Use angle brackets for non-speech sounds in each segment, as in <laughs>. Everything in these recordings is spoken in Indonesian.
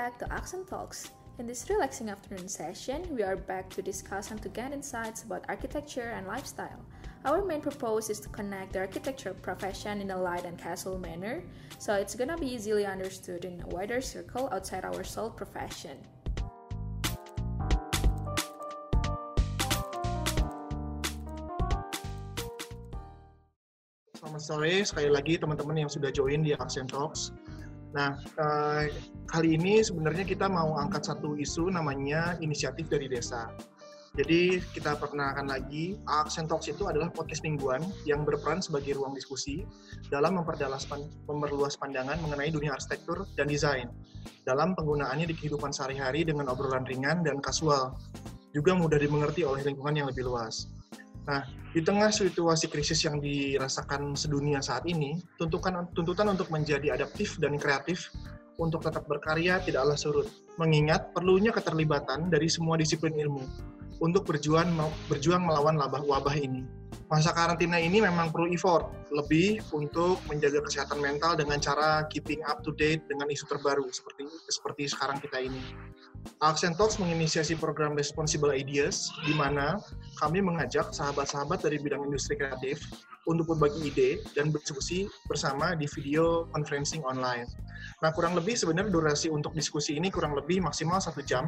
Back to Accent Talks. In this relaxing afternoon session, we are back to discuss and to gain insights about architecture and lifestyle. Our main purpose is to connect the architecture profession in a light and casual manner, so it's gonna be easily understood in a wider circle outside our sole profession. Selamat sore sekali lagi teman-teman yang sudah join di Accent Talks. Nah, eh, kali ini sebenarnya kita mau angkat satu isu namanya inisiatif dari desa. Jadi kita perkenalkan lagi, Accent Talks itu adalah podcast mingguan yang berperan sebagai ruang diskusi dalam memperdalas memperluas pandangan mengenai dunia arsitektur dan desain dalam penggunaannya di kehidupan sehari-hari dengan obrolan ringan dan kasual, juga mudah dimengerti oleh lingkungan yang lebih luas. Nah, di tengah situasi krisis yang dirasakan sedunia saat ini, tuntutan, tuntutan untuk menjadi adaptif dan kreatif untuk tetap berkarya tidaklah surut. Mengingat perlunya keterlibatan dari semua disiplin ilmu untuk berjuang berjuang melawan wabah wabah ini. Masa karantina ini memang perlu effort lebih untuk menjaga kesehatan mental dengan cara keeping up to date dengan isu terbaru seperti seperti sekarang kita ini. Accent Talks menginisiasi program Responsible Ideas, di mana kami mengajak sahabat-sahabat dari bidang industri kreatif untuk berbagi ide dan berdiskusi bersama di video conferencing online. Nah, kurang lebih sebenarnya durasi untuk diskusi ini kurang lebih maksimal satu jam.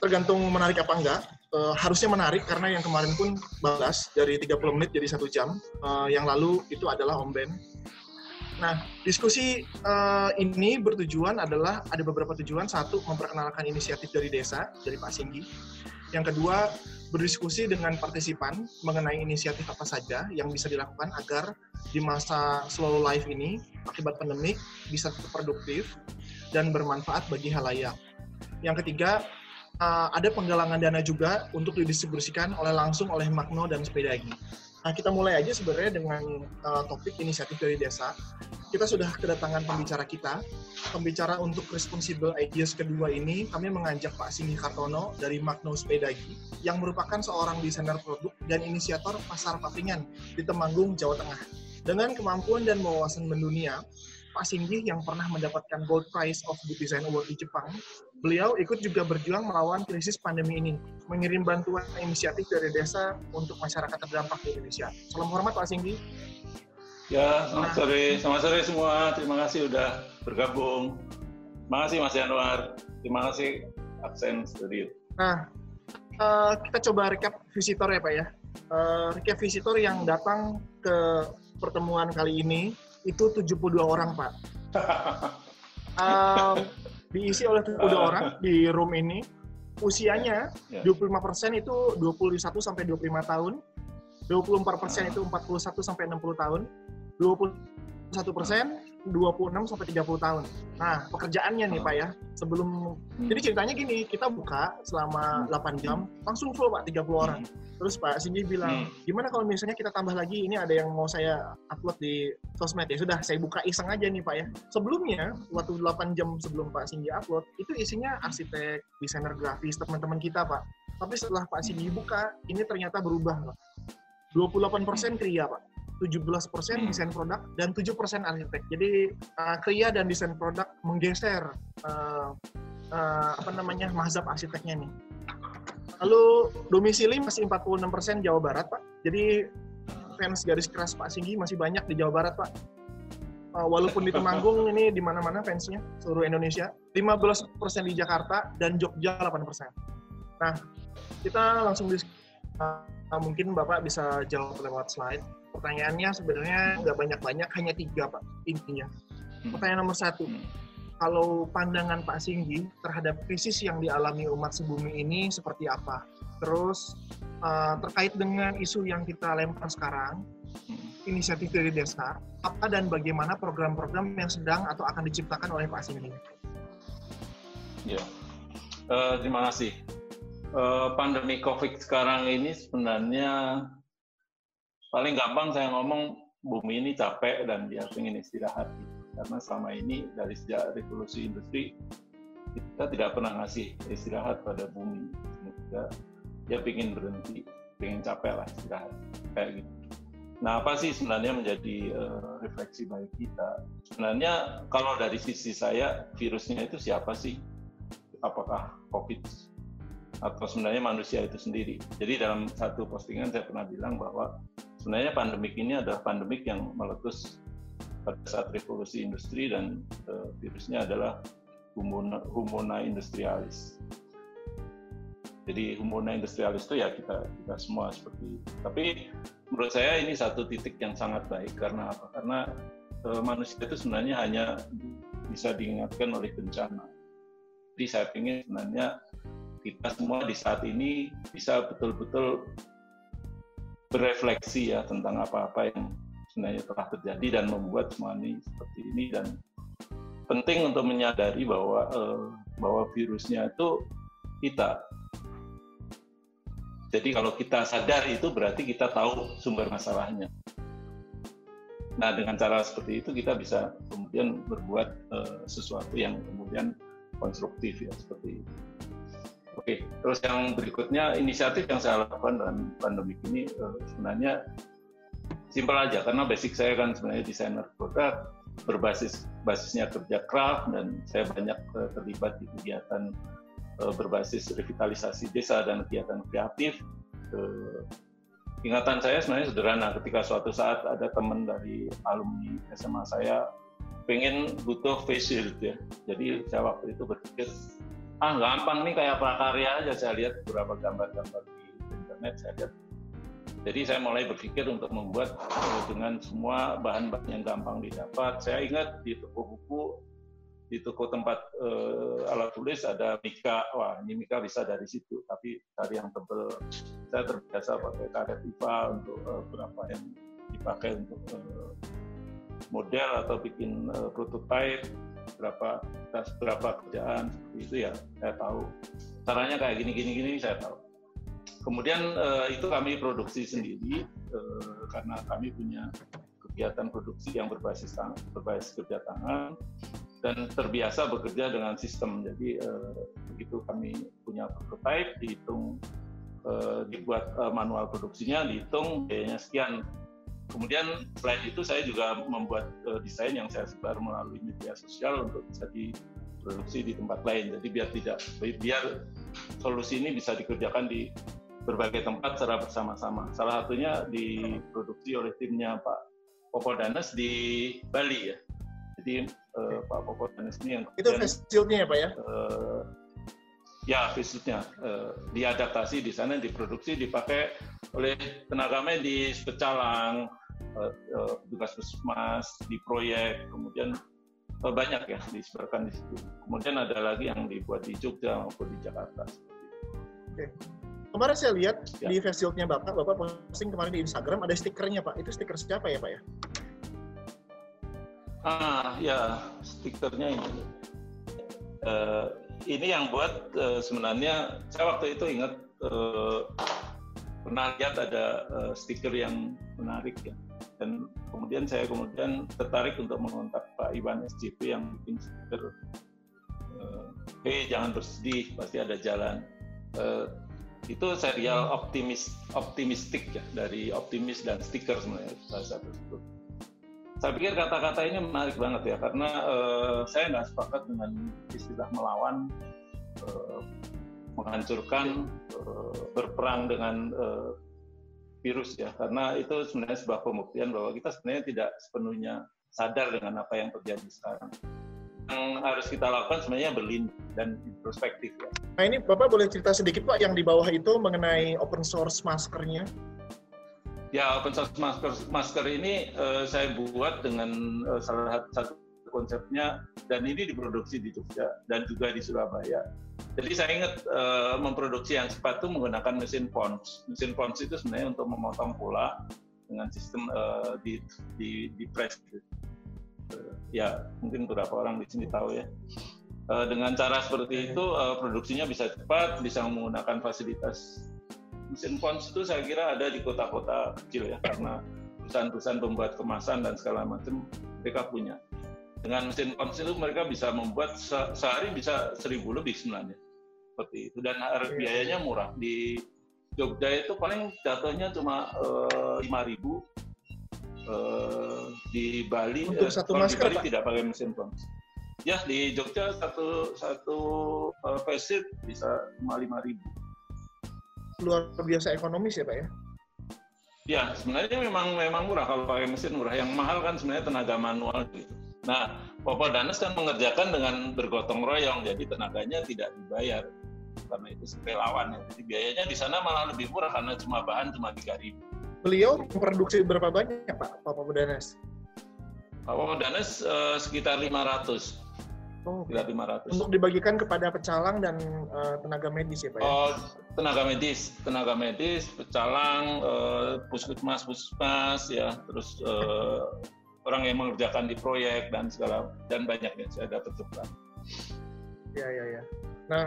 Tergantung menarik apa enggak. E, harusnya menarik karena yang kemarin pun balas dari 30 menit jadi satu jam. E, yang lalu itu adalah Om Ben Nah, diskusi uh, ini bertujuan adalah ada beberapa tujuan. Satu, memperkenalkan inisiatif dari desa, dari Pak Singgi. Yang kedua, berdiskusi dengan partisipan mengenai inisiatif apa saja yang bisa dilakukan agar di masa slow life ini, akibat pandemik, bisa tetap produktif dan bermanfaat bagi halayak. Yang ketiga, uh, ada penggalangan dana juga untuk didistribusikan oleh langsung oleh Magno dan Sepedagi. Nah, kita mulai aja sebenarnya dengan uh, topik inisiatif dari desa. Kita sudah kedatangan pembicara kita. Pembicara untuk Responsible Ideas kedua ini, kami mengajak Pak Singgi Kartono dari Magno Spedagi, yang merupakan seorang desainer produk dan inisiator pasar papringan di Temanggung, Jawa Tengah. Dengan kemampuan dan wawasan mendunia, Pak Singgi yang pernah mendapatkan Gold Prize of Good Design Award di Jepang, beliau ikut juga berjuang melawan krisis pandemi ini, mengirim bantuan inisiatif dari desa untuk masyarakat terdampak di Indonesia. Salam hormat Pak Singgi. Ya, selamat sore. Selamat sore semua. Terima kasih sudah bergabung. Terima kasih Mas Januar. Terima kasih Aksen Studio. Nah, uh, kita coba recap visitor ya Pak ya. Uh, recap visitor yang datang ke pertemuan kali ini itu 72 orang Pak. <laughs> um, diisi oleh 72 uh. orang di room ini. Usianya yeah. 25% itu 21 sampai 25 tahun. 24% persen itu 41 sampai 60 tahun. 21 persen 26 sampai 30 tahun. Nah, pekerjaannya nih Pak ya, sebelum hmm. jadi ceritanya gini, kita buka selama 8 hmm. jam, langsung full Pak 30 orang. Hmm. Terus Pak Cindy bilang, hmm. gimana kalau misalnya kita tambah lagi, ini ada yang mau saya upload di sosmed ya. Sudah, saya buka iseng aja nih Pak ya. Sebelumnya, waktu 8 jam sebelum Pak Cindy upload, itu isinya arsitek, desainer grafis, teman-teman kita Pak. Tapi setelah Pak Cindy buka, ini ternyata berubah Pak. 28% kria Pak. 17% hmm. desain produk dan 7% arsitek. Jadi uh, kria dan desain produk menggeser uh, uh, apa namanya mazhab arsiteknya nih. Lalu domisili masih 46% Jawa Barat, Pak. Jadi fans garis keras Pak Singgi masih banyak di Jawa Barat, Pak. Uh, walaupun di Temanggung ini di mana-mana fansnya seluruh Indonesia. 15% di Jakarta dan Jogja 8%. Nah, kita langsung di uh, mungkin Bapak bisa jawab lewat slide pertanyaannya sebenarnya nggak banyak-banyak, hanya tiga Pak intinya. Hmm. Pertanyaan nomor satu, hmm. kalau pandangan Pak Singgi terhadap krisis yang dialami umat sebumi ini seperti apa? Terus uh, terkait dengan isu yang kita lempar sekarang, hmm. inisiatif dari desa, apa dan bagaimana program-program yang sedang atau akan diciptakan oleh Pak Singgi? Ya, uh, terima kasih. Uh, pandemi COVID sekarang ini sebenarnya paling gampang saya ngomong bumi ini capek dan dia ingin istirahat karena selama ini dari sejak revolusi industri kita tidak pernah ngasih istirahat pada bumi kita dia ingin berhenti ingin capek lah istirahat kayak gitu Nah, apa sih sebenarnya menjadi uh, refleksi bagi kita? Sebenarnya kalau dari sisi saya, virusnya itu siapa sih? Apakah COVID atau sebenarnya manusia itu sendiri? Jadi dalam satu postingan saya pernah bilang bahwa sebenarnya pandemik ini adalah pandemik yang meletus pada saat revolusi industri dan uh, virusnya adalah humona, humona industrialis. Jadi humona industrialis itu ya kita kita semua seperti itu. Tapi menurut saya ini satu titik yang sangat baik karena apa? Karena e, manusia itu sebenarnya hanya bisa diingatkan oleh bencana. Jadi saya ingin sebenarnya kita semua di saat ini bisa betul-betul berefleksi ya tentang apa-apa yang sebenarnya telah terjadi dan membuat semua ini seperti ini dan penting untuk menyadari bahwa e, bahwa virusnya itu kita jadi kalau kita sadar itu berarti kita tahu sumber masalahnya. Nah dengan cara seperti itu kita bisa kemudian berbuat uh, sesuatu yang kemudian konstruktif ya seperti itu. Oke, terus yang berikutnya inisiatif yang saya lakukan dalam pandemi ini uh, sebenarnya simpel aja karena basic saya kan sebenarnya desainer produk berbasis basisnya kerja craft dan saya banyak uh, terlibat di kegiatan Eh, berbasis revitalisasi desa dan kegiatan kreatif. Eh, ingatan saya sebenarnya sederhana ketika suatu saat ada teman dari alumni SMA saya pengen butuh face shield ya. Jadi saya waktu itu berpikir ah gampang nih kayak prakarya aja saya lihat beberapa gambar-gambar di internet saya lihat jadi saya mulai berpikir untuk membuat dengan semua bahan-bahan yang gampang didapat. Saya ingat di toko buku di toko tempat uh, alat tulis ada mika, wah ini mika bisa dari situ, tapi cari yang tebel. Saya terbiasa pakai karet IPA untuk uh, berapa yang dipakai untuk uh, model atau bikin prototype, berapa berapa kerjaan itu ya saya tahu. Caranya kayak gini gini gini saya tahu. Kemudian uh, itu kami produksi sendiri uh, karena kami punya kegiatan produksi yang berbasis berbasis kerja tangan dan terbiasa bekerja dengan sistem. Jadi uh, begitu kami punya prototype, dihitung, uh, dibuat uh, manual produksinya, dihitung biayanya sekian. Kemudian selain itu saya juga membuat uh, desain yang saya sebar melalui media sosial untuk bisa diproduksi di tempat lain. Jadi biar tidak biar solusi ini bisa dikerjakan di berbagai tempat secara bersama-sama. Salah satunya diproduksi oleh timnya Pak Popo Danes di Bali ya. Jadi uh, Pak Popo Danes ini yang itu face-shieldnya ya Pak ya? Uh, ya face-shieldnya uh, diadaptasi di sana, diproduksi, dipakai oleh tenaga medis, pecalang, uh, uh, tugas puskesmas, di proyek, kemudian uh, banyak ya disebarkan di situ. Kemudian ada lagi yang dibuat di Jogja maupun di Jakarta. Oke. Kemarin saya lihat ya. di face shieldnya Bapak, Bapak posting kemarin di Instagram ada stikernya Pak. Itu stiker siapa ya Pak ya? Ah ya stikernya ini. Uh, ini yang buat uh, sebenarnya saya waktu itu ingat uh, pernah lihat ada uh, stiker yang menarik ya dan kemudian saya kemudian tertarik untuk mengontak Pak Iwan SCP yang bikin uh, hey jangan bersedih pasti ada jalan. Uh, itu serial optimis optimistik ya dari optimis dan stiker sebenarnya bahasa saya pikir kata-kata ini menarik banget ya karena uh, saya nggak sepakat dengan istilah melawan uh, menghancurkan berperang dengan virus ya karena itu sebenarnya sebuah pembuktian bahwa kita sebenarnya tidak sepenuhnya sadar dengan apa yang terjadi sekarang yang harus kita lakukan sebenarnya berlindung dan introspektif ya. Nah ini Bapak boleh cerita sedikit Pak yang di bawah itu mengenai open source maskernya? Ya, open source masker masker ini uh, saya buat dengan uh, salah satu konsepnya dan ini diproduksi di Jogja dan juga di Surabaya. Jadi saya ingat uh, memproduksi yang sepatu menggunakan mesin pons. Mesin pons itu sebenarnya untuk memotong pola dengan sistem uh, di di di press. Uh, ya mungkin beberapa orang di sini tahu ya. Uh, dengan cara seperti itu uh, produksinya bisa cepat, bisa menggunakan fasilitas mesin pons itu saya kira ada di kota-kota kecil ya karena perusahaan-perusahaan pembuat kemasan dan segala macam mereka punya. Dengan mesin pons itu mereka bisa membuat se sehari bisa seribu lebih sebenarnya seperti itu dan iya. biayanya murah di Jogja itu paling jatuhnya cuma eh, lima ribu Uh, di Bali untuk uh, satu masker di Bali Pak? tidak pakai mesin pons. Ya di Jogja satu satu uh, bisa cuma lima ribu. Luar biasa ekonomis ya Pak ya? Ya sebenarnya memang memang murah kalau pakai mesin murah. Yang mahal kan sebenarnya tenaga manual gitu. Nah Popo Danes kan mengerjakan dengan bergotong royong, jadi tenaganya tidak dibayar karena itu relawan. Jadi biayanya di sana malah lebih murah karena cuma bahan cuma tiga ribu beliau memproduksi berapa banyak Pak Papa Mudanes? Papa Mudanes uh, sekitar 500. Oh, sekitar 500. Untuk dibagikan kepada pecalang dan uh, tenaga medis ya Pak ya? Oh, tenaga medis, tenaga medis, pecalang, uh, puskesmas, puskesmas ya, terus uh, orang yang mengerjakan di proyek dan segala dan banyak yang saya dapat juga. Ya ya ya. Nah,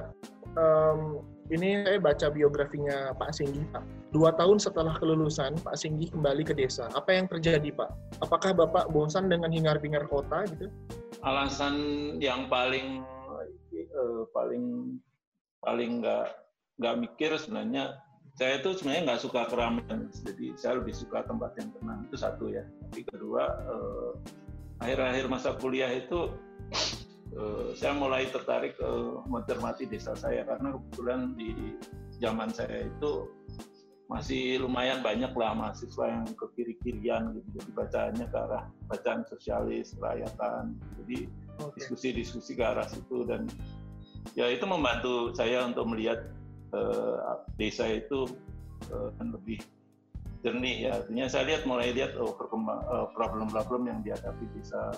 um, ini saya baca biografinya Pak Singgi, Pak. Dua tahun setelah kelulusan, Pak Singgi kembali ke desa. Apa yang terjadi, Pak? Apakah Bapak bosan dengan hingar-bingar kota gitu? Alasan yang paling uh, paling paling nggak nggak mikir sebenarnya saya itu sebenarnya nggak suka keramaian, jadi saya lebih suka tempat yang tenang itu satu ya. Kedua uh, akhir-akhir masa kuliah itu uh, saya mulai tertarik uh, mencermati desa saya. Karena kebetulan di zaman saya itu masih lumayan banyak lah mahasiswa yang ke kiri kirian gitu. Jadi bacaannya ke arah bacaan sosialis rakyatan jadi diskusi-diskusi ke arah situ dan ya itu membantu saya untuk melihat uh, desa itu uh, lebih jernih ya artinya saya lihat mulai lihat oh problem-problem yang dihadapi desa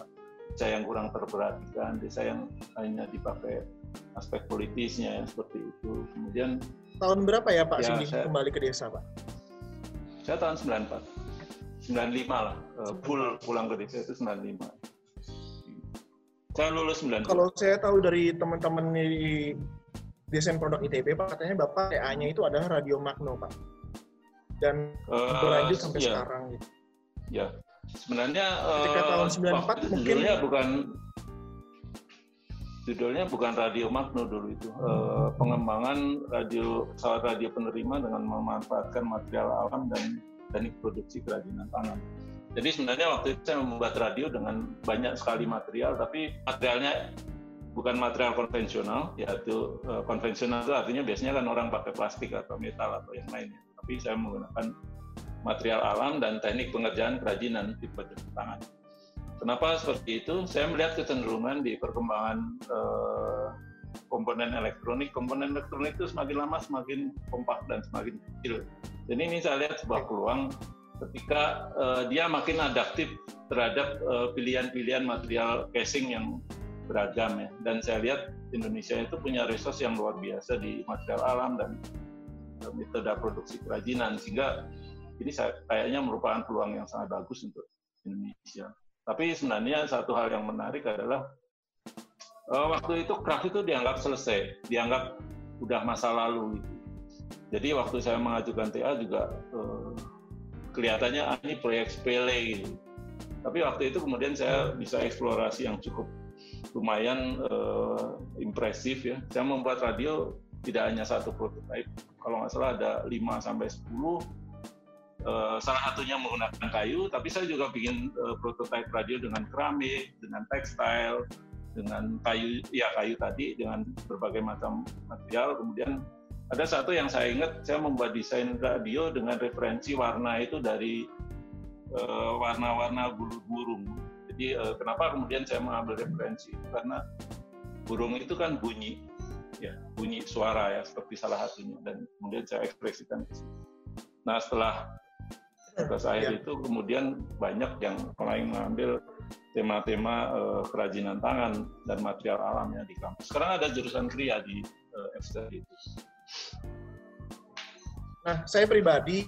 desa yang kurang terperhatikan, desa yang hanya dipakai aspek politisnya ya, seperti itu. Kemudian tahun berapa ya Pak ya, Sindi saya, kembali ke desa Pak? Saya tahun 94, 95 lah, uh, full pulang ke desa itu 95. Saya lulus 90. Kalau saya tahu dari teman-teman di desain produk ITB Pak, katanya Bapak TA-nya itu adalah Radio Magno Pak. Dan uh, berlanjut sampai iya. sekarang gitu. Ya, Sebenarnya ketika uh, tahun 94 mungkin judulnya bukan judulnya bukan radio Magno dulu itu uh, pengembangan radio pesawat radio penerima dengan memanfaatkan material alam dan teknik produksi kerajinan tangan. Jadi sebenarnya waktu itu saya membuat radio dengan banyak sekali material, tapi materialnya bukan material konvensional, yaitu uh, konvensional itu artinya biasanya kan orang pakai plastik atau metal atau yang lainnya. Tapi saya menggunakan material alam dan teknik pengerjaan kerajinan di tangan. Kenapa seperti itu? Saya melihat kecenderungan di perkembangan eh, komponen elektronik. Komponen elektronik itu semakin lama semakin kompak dan semakin kecil. Jadi ini saya lihat sebuah peluang ketika eh, dia makin adaptif terhadap eh, pilihan-pilihan material casing yang beragam ya. Dan saya lihat Indonesia itu punya resource yang luar biasa di material alam dan metode produksi kerajinan sehingga ini kayaknya merupakan peluang yang sangat bagus untuk Indonesia. Tapi sebenarnya satu hal yang menarik adalah uh, waktu itu craft itu dianggap selesai, dianggap udah masa lalu gitu. Jadi waktu saya mengajukan TA juga uh, kelihatannya ah, ini proyek sepele gitu. Tapi waktu itu kemudian saya bisa eksplorasi yang cukup lumayan uh, impresif ya. Saya membuat radio tidak hanya satu prototipe, kalau nggak salah ada 5 sampai 10 Uh, salah satunya menggunakan kayu, tapi saya juga bikin uh, prototipe radio dengan keramik, dengan tekstil, dengan kayu, ya kayu tadi, dengan berbagai macam material. Kemudian ada satu yang saya ingat, saya membuat desain radio dengan referensi warna itu dari uh, warna-warna bulu burung. Jadi kenapa kemudian saya mengambil referensi karena burung itu kan bunyi, ya bunyi suara ya seperti salah satunya dan kemudian saya ekspresikan di situ. Nah setelah tugas akhir ya. itu kemudian banyak yang mulai mengambil tema-tema uh, kerajinan tangan dan material alam yang di kampus. Sekarang ada jurusan kria di eh, FSTR itu. Nah, saya pribadi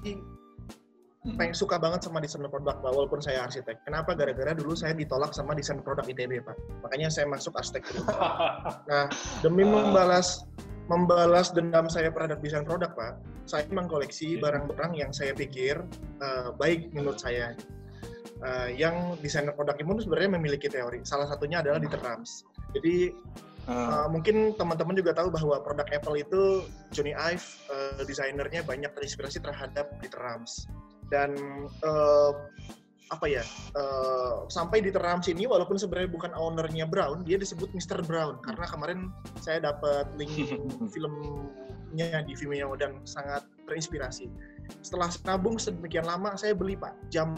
pengen suka banget sama desain produk Pak, walaupun saya arsitek. Kenapa? Gara-gara dulu saya ditolak sama desain produk ITB Pak. Makanya saya masuk arsitektur. <laughs> nah, demi ah. membalas membalas dendam saya terhadap desain produk, Pak, saya mengkoleksi iya. barang-barang yang saya pikir uh, baik menurut saya. Uh, yang desainer produk imun sebenarnya memiliki teori. Salah satunya adalah di terams. Jadi uh, mungkin teman-teman juga tahu bahwa produk Apple itu Johnny Ive uh, desainernya banyak terinspirasi terhadap di terams. Dan uh, apa ya uh, sampai diteram sini walaupun sebenarnya bukan ownernya Brown dia disebut Mr. Brown karena kemarin saya dapat link <laughs> filmnya di Vimeo dan sangat terinspirasi setelah nabung sedemikian lama saya beli pak jam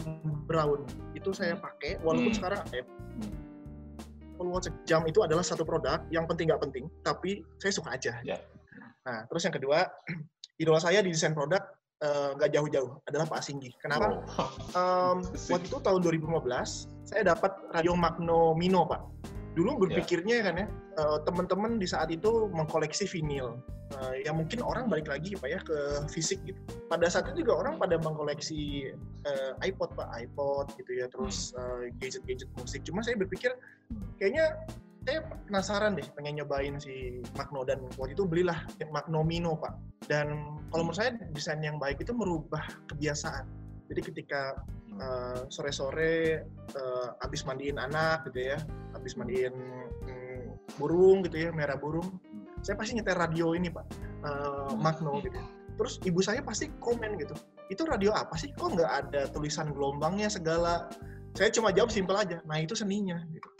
Brown itu saya hmm. pakai walaupun hmm. sekarang Apple Watch jam itu adalah satu produk yang penting nggak penting tapi saya suka aja yeah. nah terus yang kedua <clears throat> idola saya di desain produk Eh, nggak uh, jauh-jauh adalah Pak Singgi. Kenapa? Oh. Um, <laughs> waktu itu tahun 2015 saya dapat radio Magno Mino Pak. Dulu ya. berpikirnya yeah. kan ya uh, teman-teman di saat itu mengkoleksi vinil. Uh, yang mungkin orang balik lagi Pak ya ke fisik gitu. Pada saat itu juga orang pada mengkoleksi uh, iPod Pak, iPod gitu ya, terus uh, gadget-gadget musik. Cuma saya berpikir kayaknya saya penasaran deh pengen nyobain si Magno. Dan waktu itu belilah Magno Mino pak. Dan kalau menurut saya desain yang baik itu merubah kebiasaan. Jadi ketika uh, sore-sore uh, abis mandiin anak gitu ya abis mandiin um, burung gitu ya merah burung saya pasti nyetel radio ini pak. Uh, Magno gitu terus ibu saya pasti komen gitu. Itu radio apa sih? Kok nggak ada tulisan gelombangnya segala? Saya cuma jawab simpel aja nah itu seninya gitu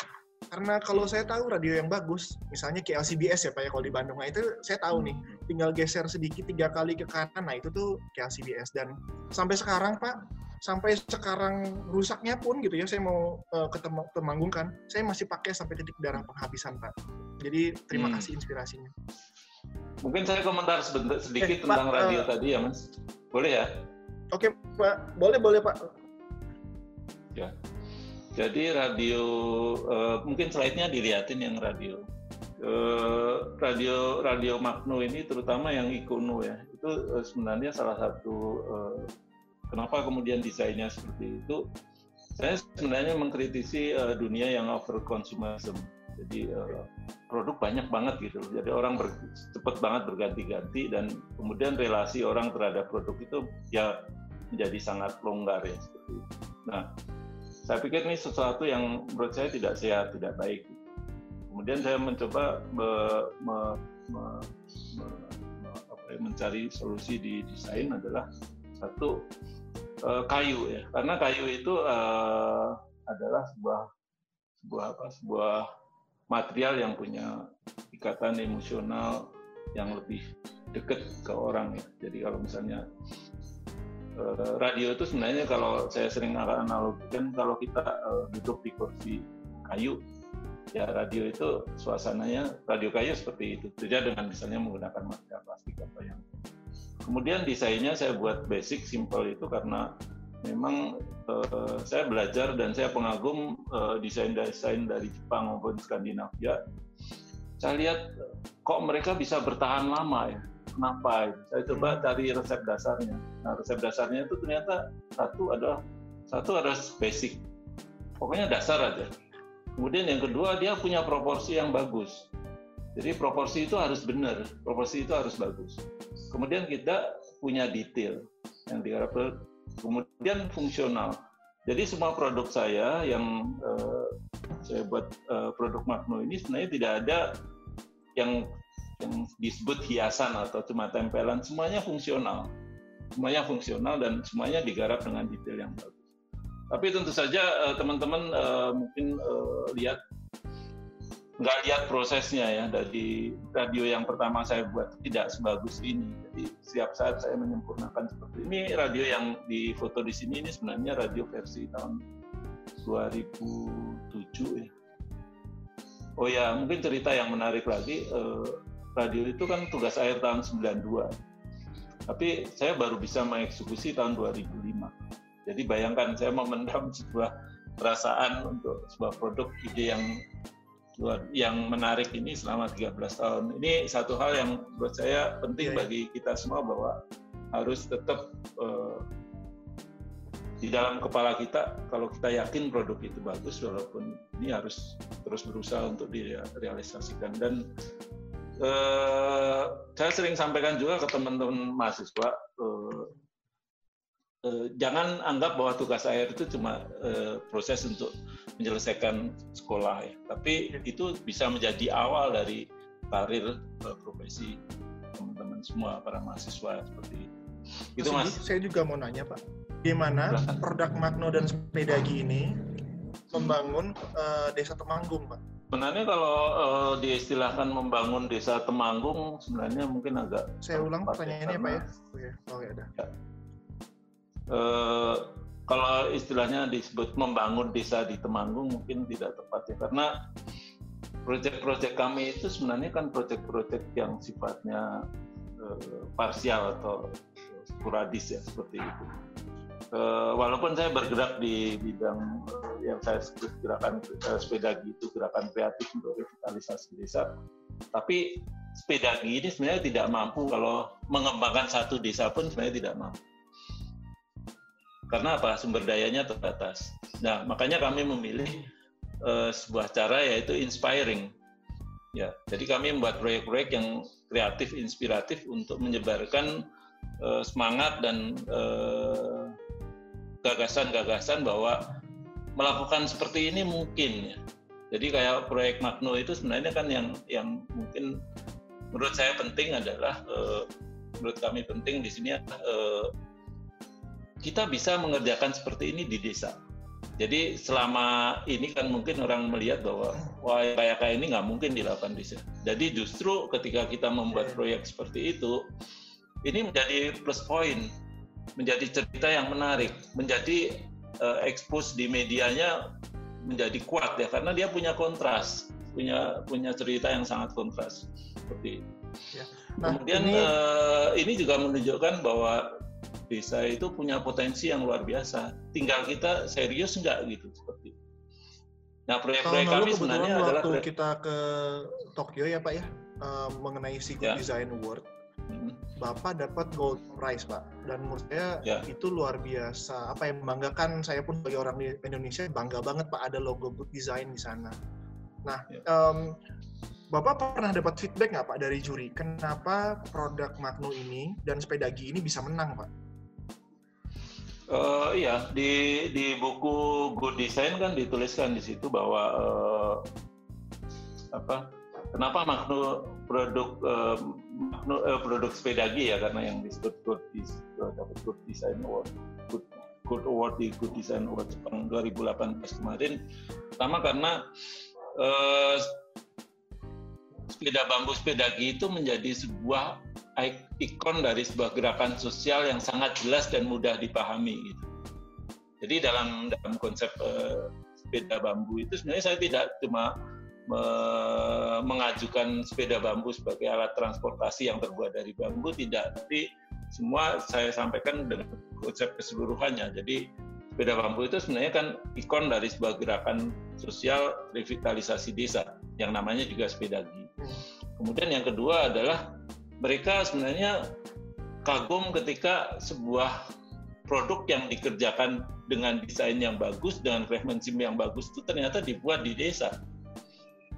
karena kalau saya tahu radio yang bagus, misalnya kayak LCBS ya Pak ya kalau di Bandung, nah itu saya tahu nih, hmm. tinggal geser sedikit tiga kali ke kanan, nah itu tuh kayak LCBS dan sampai sekarang Pak, sampai sekarang rusaknya pun gitu ya, saya mau uh, ketemu temanggung saya masih pakai sampai titik darah penghabisan Pak. Jadi terima hmm. kasih inspirasinya. Mungkin saya komentar sebentar sedikit eh, tentang Pak, radio uh, tadi ya Mas, boleh ya? Oke Pak, boleh boleh Pak. Ya, jadi radio uh, mungkin slide-nya dilihatin yang radio. Uh, radio radio Magno ini terutama yang Ikono ya itu uh, sebenarnya salah satu uh, kenapa kemudian desainnya seperti itu saya sebenarnya mengkritisi uh, dunia yang over consumerism jadi uh, produk banyak banget gitu jadi orang ber, cepat banget berganti-ganti dan kemudian relasi orang terhadap produk itu ya menjadi sangat longgar ya seperti itu. nah saya pikir ini sesuatu yang menurut saya tidak sehat, tidak baik. Kemudian saya mencoba me, me, me, me, apa ya, mencari solusi di desain adalah satu uh, kayu ya, karena kayu itu uh, adalah sebuah sebuah apa sebuah material yang punya ikatan emosional yang lebih dekat ke orang ya. Jadi kalau misalnya Eh, radio itu sebenarnya kalau saya sering analogikan kalau kita uh, duduk di kursi kayu ya radio itu suasananya radio kayu seperti itu. Beda dengan misalnya menggunakan material plastik apa yang kemudian desainnya saya buat basic simple itu karena memang uh, saya belajar dan saya pengagum uh, desain-desain dari Jepang maupun Skandinavia. Saya lihat kok mereka bisa bertahan lama ya kenapa? Saya coba cari resep dasarnya. Nah resep dasarnya itu ternyata satu adalah satu adalah basic. Pokoknya dasar aja. Kemudian yang kedua dia punya proporsi yang bagus. Jadi proporsi itu harus benar proporsi itu harus bagus. Kemudian kita punya detail yang digarap kemudian fungsional. Jadi semua produk saya yang uh, saya buat uh, produk Magno ini sebenarnya tidak ada yang yang disebut hiasan atau cuma tempelan semuanya fungsional. Semuanya fungsional dan semuanya digarap dengan detail yang bagus. Tapi tentu saja eh, teman-teman uh, mungkin uh, lihat nggak lihat prosesnya ya dari radio yang pertama saya buat tidak sebagus ini. Jadi setiap saat saya menyempurnakan seperti ini. Radio yang di foto di sini ini sebenarnya radio versi tahun 2007 ya. Oh ya mungkin cerita yang menarik lagi uh, radio itu kan tugas akhir tahun 92. Tapi saya baru bisa mengeksekusi tahun 2005. Jadi bayangkan saya memendam <laughs> sebuah perasaan untuk sebuah produk ide yang yang menarik ini selama 13 tahun. Ini satu hal yang buat saya penting yeah, iya. bagi kita semua bahwa harus tetap uh, di dalam kepala kita kalau kita yakin produk itu bagus walaupun ini harus terus berusaha untuk direalisasikan dan eh, saya sering sampaikan juga ke teman-teman mahasiswa eh, eh, jangan anggap bahwa tugas akhir itu cuma eh, proses untuk menyelesaikan sekolah ya tapi itu bisa menjadi awal dari karir eh, profesi teman-teman semua para mahasiswa seperti itu mas. Saya juga mau nanya pak bagaimana produk Magno dan Sepedagi ini membangun uh, desa Temanggung, Pak? Sebenarnya kalau uh, diistilahkan membangun desa Temanggung, sebenarnya mungkin agak. Saya ulang pertanyaannya, Pak ya. Oke, oh ya ada. Ya. Uh, kalau istilahnya disebut membangun desa di Temanggung mungkin tidak tepat ya karena proyek-proyek kami itu sebenarnya kan proyek-proyek yang sifatnya uh, parsial atau sporadis ya seperti itu. Uh, walaupun saya bergerak di bidang uh, yang saya sebut gerakan uh, sepeda gitu, gerakan kreatif untuk revitalisasi desa, tapi sepeda ini sebenarnya tidak mampu kalau mengembangkan satu desa pun sebenarnya tidak mampu karena apa sumber dayanya terbatas. Nah makanya kami memilih uh, sebuah cara yaitu inspiring. Ya, jadi kami membuat proyek-proyek yang kreatif, inspiratif untuk menyebarkan semangat dan gagasan-gagasan bahwa melakukan seperti ini mungkin. Ya. Jadi kayak proyek Magno itu sebenarnya kan yang yang mungkin menurut saya penting adalah uh, menurut kami penting di sini uh, kita bisa mengerjakan seperti ini di desa. Jadi selama ini kan mungkin orang melihat bahwa wah kayak kayak ini nggak mungkin dilakukan di desa. Jadi justru ketika kita membuat proyek seperti itu, ini menjadi plus point, menjadi cerita yang menarik, menjadi uh, expose di medianya menjadi kuat ya karena dia punya kontras, punya punya cerita yang sangat kontras seperti itu. Ya. Nah, Kemudian ini... Uh, ini juga menunjukkan bahwa desa itu punya potensi yang luar biasa. Tinggal kita serius enggak gitu seperti itu. Nah proyek-proyek kami sebenarnya adalah waktu kita ke Tokyo ya Pak ya uh, mengenai Good ya. Design Award. Hmm. Bapak dapat gold prize Pak dan menurut saya ya. itu luar biasa apa yang membanggakan saya pun sebagai orang di Indonesia bangga banget Pak ada logo Good Design di sana. Nah ya. um, Bapak pernah dapat feedback nggak Pak dari juri kenapa produk Magno ini dan sepedagi ini bisa menang Pak? Uh, iya di di buku Good Design kan dituliskan di situ bahwa uh, apa kenapa Magno produk uh, uh, produk sepedagi ya karena yang disebut Good, dapat Good Design Award Good, Good Award di Good Design Award Jepang 2018 kemarin pertama karena uh, sepeda bambu sepedagi itu menjadi sebuah ikon dari sebuah gerakan sosial yang sangat jelas dan mudah dipahami gitu. Jadi dalam dalam konsep uh, sepeda bambu itu sebenarnya saya tidak cuma mengajukan sepeda bambu sebagai alat transportasi yang terbuat dari bambu tidak, tapi semua saya sampaikan dengan konsep keseluruhannya. Jadi sepeda bambu itu sebenarnya kan ikon dari sebuah gerakan sosial revitalisasi desa yang namanya juga sepedagi. Hmm. Kemudian yang kedua adalah mereka sebenarnya kagum ketika sebuah produk yang dikerjakan dengan desain yang bagus, dengan craftsmanship yang bagus itu ternyata dibuat di desa.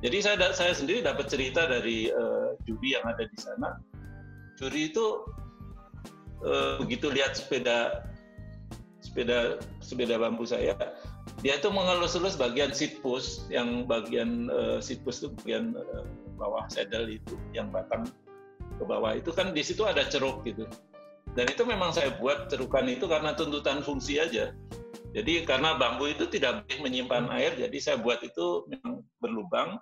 Jadi saya saya sendiri dapat cerita dari uh, juri yang ada di sana. Juri itu uh, begitu lihat sepeda sepeda sepeda bambu saya, dia itu mengelus-elus bagian seat post yang bagian uh, seat post itu bagian uh, bawah saddle itu yang batang ke bawah itu kan di situ ada ceruk gitu. Dan itu memang saya buat cerukan itu karena tuntutan fungsi aja. Jadi karena bambu itu tidak boleh menyimpan air, jadi saya buat itu memang berlubang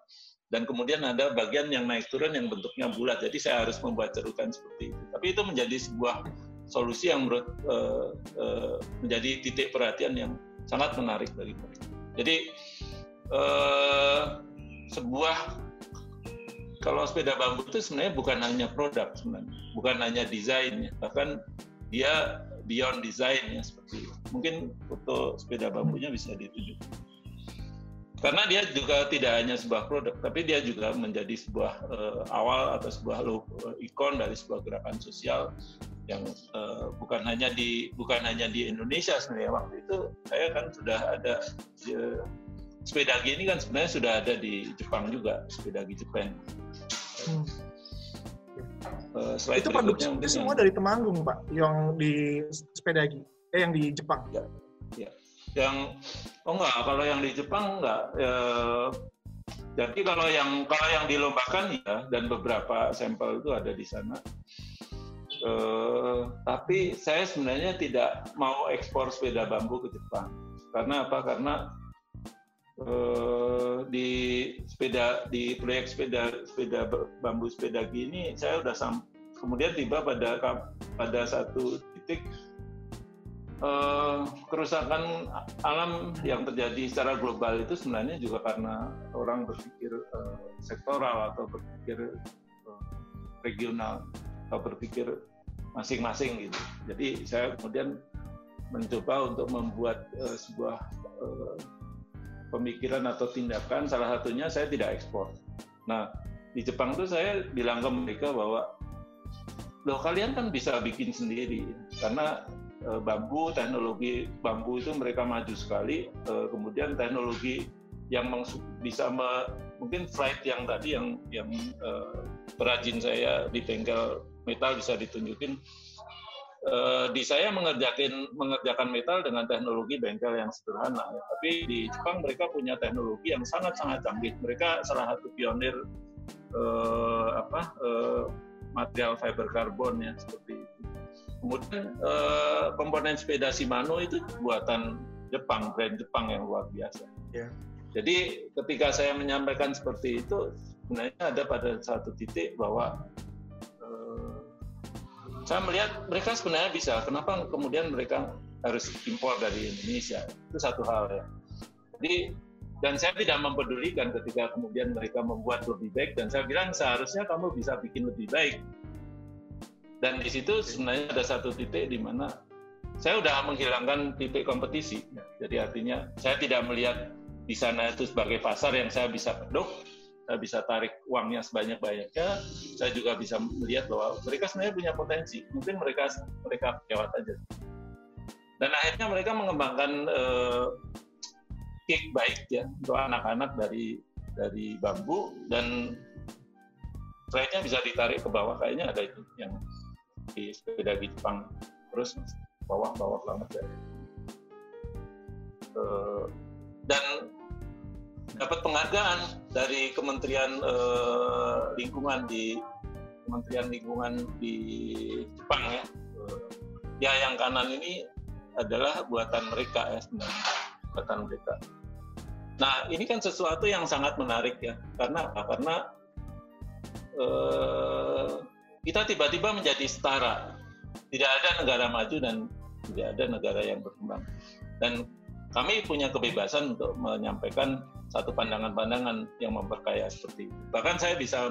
dan kemudian ada bagian yang naik turun yang bentuknya bulat. Jadi saya harus membuat cerukan seperti itu. Tapi itu menjadi sebuah solusi yang menurut uh, uh, menjadi titik perhatian yang sangat menarik bagi mereka. Jadi uh, sebuah kalau sepeda bambu itu sebenarnya bukan hanya produk sebenarnya, bukan hanya desainnya, bahkan dia beyond desainnya seperti itu. Mungkin foto sepeda bambunya bisa ditunjuk. Karena dia juga tidak hanya sebuah produk, tapi dia juga menjadi sebuah uh, awal atau sebuah logo, uh, ikon dari sebuah gerakan sosial yang uh, bukan hanya di bukan hanya di Indonesia sebenarnya waktu itu saya kan sudah ada sepeda ini kan sebenarnya sudah ada di Jepang juga sepeda Jepang Hmm. Uh, itu produksinya semua dari Temanggung, Pak, yang di Sepedagi, eh yang di Jepang. Ya, ya. Yang oh enggak, kalau yang di Jepang enggak. Ya, jadi kalau yang kalau yang dilombakan ya dan beberapa sampel itu ada di sana. Uh, tapi saya sebenarnya tidak mau ekspor sepeda bambu ke Jepang. Karena apa? Karena uh, di sepeda di proyek sepeda sepeda bambu sepeda gini saya udah sam kemudian tiba pada pada satu titik uh, kerusakan alam yang terjadi secara global itu sebenarnya juga karena orang berpikir uh, sektoral atau berpikir regional atau berpikir masing-masing gitu. Jadi saya kemudian mencoba untuk membuat sebuah pemikiran atau tindakan. Salah satunya saya tidak ekspor. Nah di Jepang tuh saya bilang ke mereka bahwa loh kalian kan bisa bikin sendiri karena Eh, bambu, teknologi bambu itu mereka maju sekali. Eh, kemudian teknologi yang bisa me, mungkin flight yang tadi yang yang uh, perajin saya di bengkel metal bisa ditunjukin. Uh, di saya mengerjakan mengerjakan metal dengan teknologi bengkel yang sederhana. Tapi di Jepang mereka punya teknologi yang sangat sangat canggih. Mereka salah satu pionir uh, apa uh, material fiber karbon ya seperti itu. Kemudian eh, komponen sepeda Shimano itu buatan Jepang, brand Jepang yang luar biasa. Yeah. Jadi ketika saya menyampaikan seperti itu, sebenarnya ada pada satu titik bahwa eh, saya melihat mereka sebenarnya bisa. Kenapa kemudian mereka harus impor dari Indonesia? Itu satu hal ya. Jadi dan saya tidak mempedulikan ketika kemudian mereka membuat lebih baik dan saya bilang seharusnya kamu bisa bikin lebih baik dan di situ sebenarnya ada satu titik di mana saya sudah menghilangkan titik kompetisi. Jadi artinya saya tidak melihat di sana itu sebagai pasar yang saya bisa saya bisa tarik uangnya sebanyak-banyaknya. Saya juga bisa melihat bahwa mereka sebenarnya punya potensi. Mungkin mereka mereka lewat aja. Dan akhirnya mereka mengembangkan uh, kick baik ya untuk anak-anak dari dari bambu dan trade bisa ditarik ke bawah kayaknya ada itu yang di sepeda di Jepang terus bawah-bawah banget ya uh, dan dapat penghargaan dari Kementerian uh, Lingkungan di Kementerian Lingkungan di Jepang ya. Uh, ya yang kanan ini adalah buatan mereka ya sebenarnya. Buatan mereka. Nah ini kan sesuatu yang sangat menarik ya. Karena karena uh, kita tiba-tiba menjadi setara. Tidak ada negara maju dan tidak ada negara yang berkembang. Dan kami punya kebebasan untuk menyampaikan satu pandangan-pandangan yang memperkaya seperti itu. Bahkan saya bisa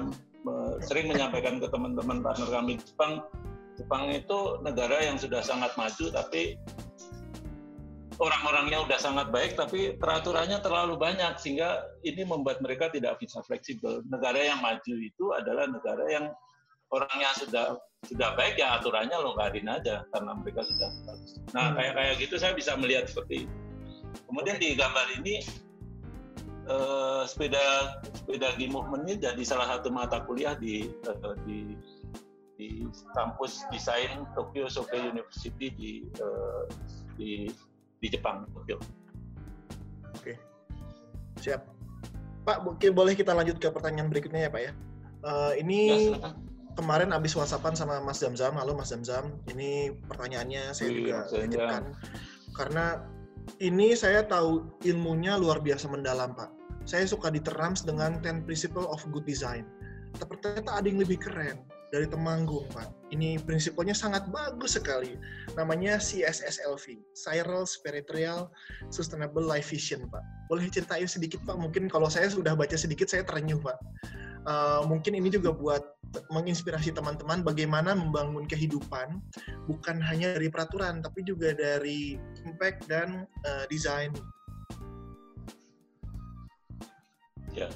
sering menyampaikan ke teman-teman partner kami di Jepang, Jepang itu negara yang sudah sangat maju, tapi orang-orangnya sudah sangat baik, tapi peraturannya terlalu banyak sehingga ini membuat mereka tidak bisa fleksibel. Negara yang maju itu adalah negara yang orangnya sudah sudah baik ya aturannya longgarin aja karena mereka sudah bagus. Nah hmm. kayak kayak gitu saya bisa melihat seperti itu. Kemudian di gambar ini eh, sepeda sepeda movement ini jadi salah satu mata kuliah di eh, di di kampus desain Tokyo Sokei University di eh, di di Jepang Tokyo. Oke, siap. Pak, mungkin boleh kita lanjut ke pertanyaan berikutnya ya Pak ya. Uh, ini ya, kemarin abis whatsappan sama Mas Zamzam, halo Mas Zamzam, ini pertanyaannya saya Wih, juga lanjutkan. Karena ini saya tahu ilmunya luar biasa mendalam Pak. Saya suka diterams dengan 10 Principle of Good Design. Tapi ternyata ada yang lebih keren dari Temanggung Pak. Ini prinsipnya sangat bagus sekali. Namanya CSSLV, Spiral Spiritual Sustainable Life Vision Pak. Boleh ceritain sedikit Pak? Mungkin kalau saya sudah baca sedikit saya terenyuh Pak. Uh, mungkin ini juga buat menginspirasi teman-teman bagaimana membangun kehidupan bukan hanya dari peraturan tapi juga dari impact dan uh, desain. Ya,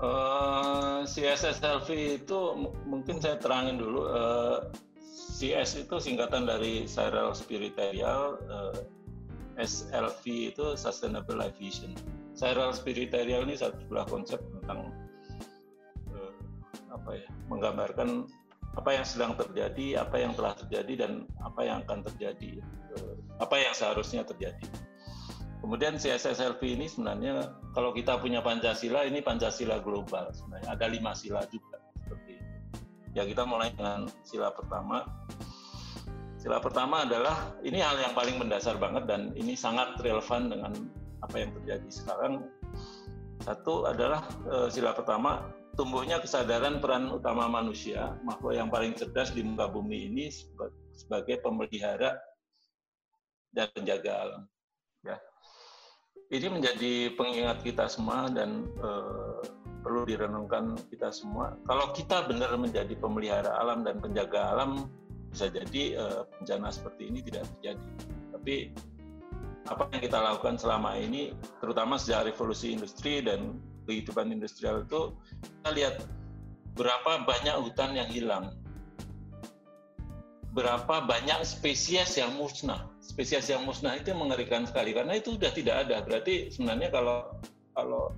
uh, eh, CSSLV itu mungkin saya terangin dulu. Uh, CS itu singkatan dari Serial Spiritual, uh, SLV itu Sustainable Life Vision. Serial Spiritual ini satu sebuah konsep tentang apa ya menggambarkan apa yang sedang terjadi, apa yang telah terjadi dan apa yang akan terjadi, eh, apa yang seharusnya terjadi. Kemudian CSSLV ini sebenarnya kalau kita punya Pancasila ini Pancasila global sebenarnya ada lima sila juga seperti itu. Ya kita mulai dengan sila pertama. Sila pertama adalah ini hal yang paling mendasar banget dan ini sangat relevan dengan apa yang terjadi sekarang. Satu adalah e, sila pertama tumbuhnya kesadaran peran utama manusia, makhluk yang paling cerdas di muka bumi ini sebagai pemelihara dan penjaga alam. Ya. Ini menjadi pengingat kita semua dan eh, perlu direnungkan kita semua. Kalau kita benar menjadi pemelihara alam dan penjaga alam, bisa jadi eh, bencana seperti ini tidak terjadi. Tapi apa yang kita lakukan selama ini, terutama sejak revolusi industri dan kehidupan industrial itu, kita lihat berapa banyak hutan yang hilang, berapa banyak spesies yang musnah. Spesies yang musnah itu mengerikan sekali karena itu sudah tidak ada. Berarti sebenarnya kalau kalau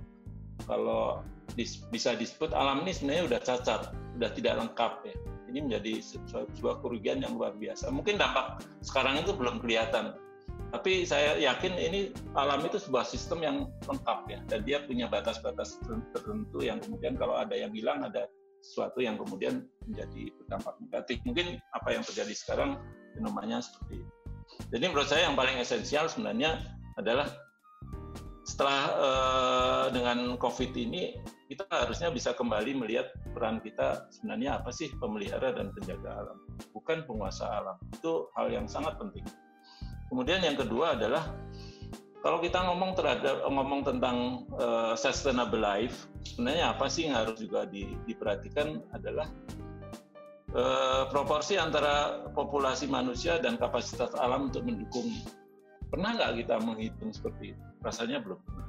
kalau dis, bisa disebut alam ini sebenarnya sudah cacat, sudah tidak lengkap ya. Ini menjadi sebuah, sebuah kerugian yang luar biasa. Mungkin dampak sekarang itu belum kelihatan, tapi saya yakin ini alam itu sebuah sistem yang lengkap ya, dan dia punya batas-batas tertentu yang kemudian kalau ada yang hilang ada sesuatu yang kemudian menjadi berdampak negatif. Mungkin apa yang terjadi sekarang fenomenya seperti itu. Jadi menurut saya yang paling esensial sebenarnya adalah setelah uh, dengan COVID ini kita harusnya bisa kembali melihat peran kita sebenarnya apa sih pemelihara dan penjaga alam, bukan penguasa alam. Itu hal yang sangat penting. Kemudian yang kedua adalah kalau kita ngomong terhadap ngomong tentang uh, sustainable life, sebenarnya apa sih yang harus juga di, diperhatikan adalah uh, proporsi antara populasi manusia dan kapasitas alam untuk mendukung. Pernah nggak kita menghitung seperti itu? Rasanya belum pernah.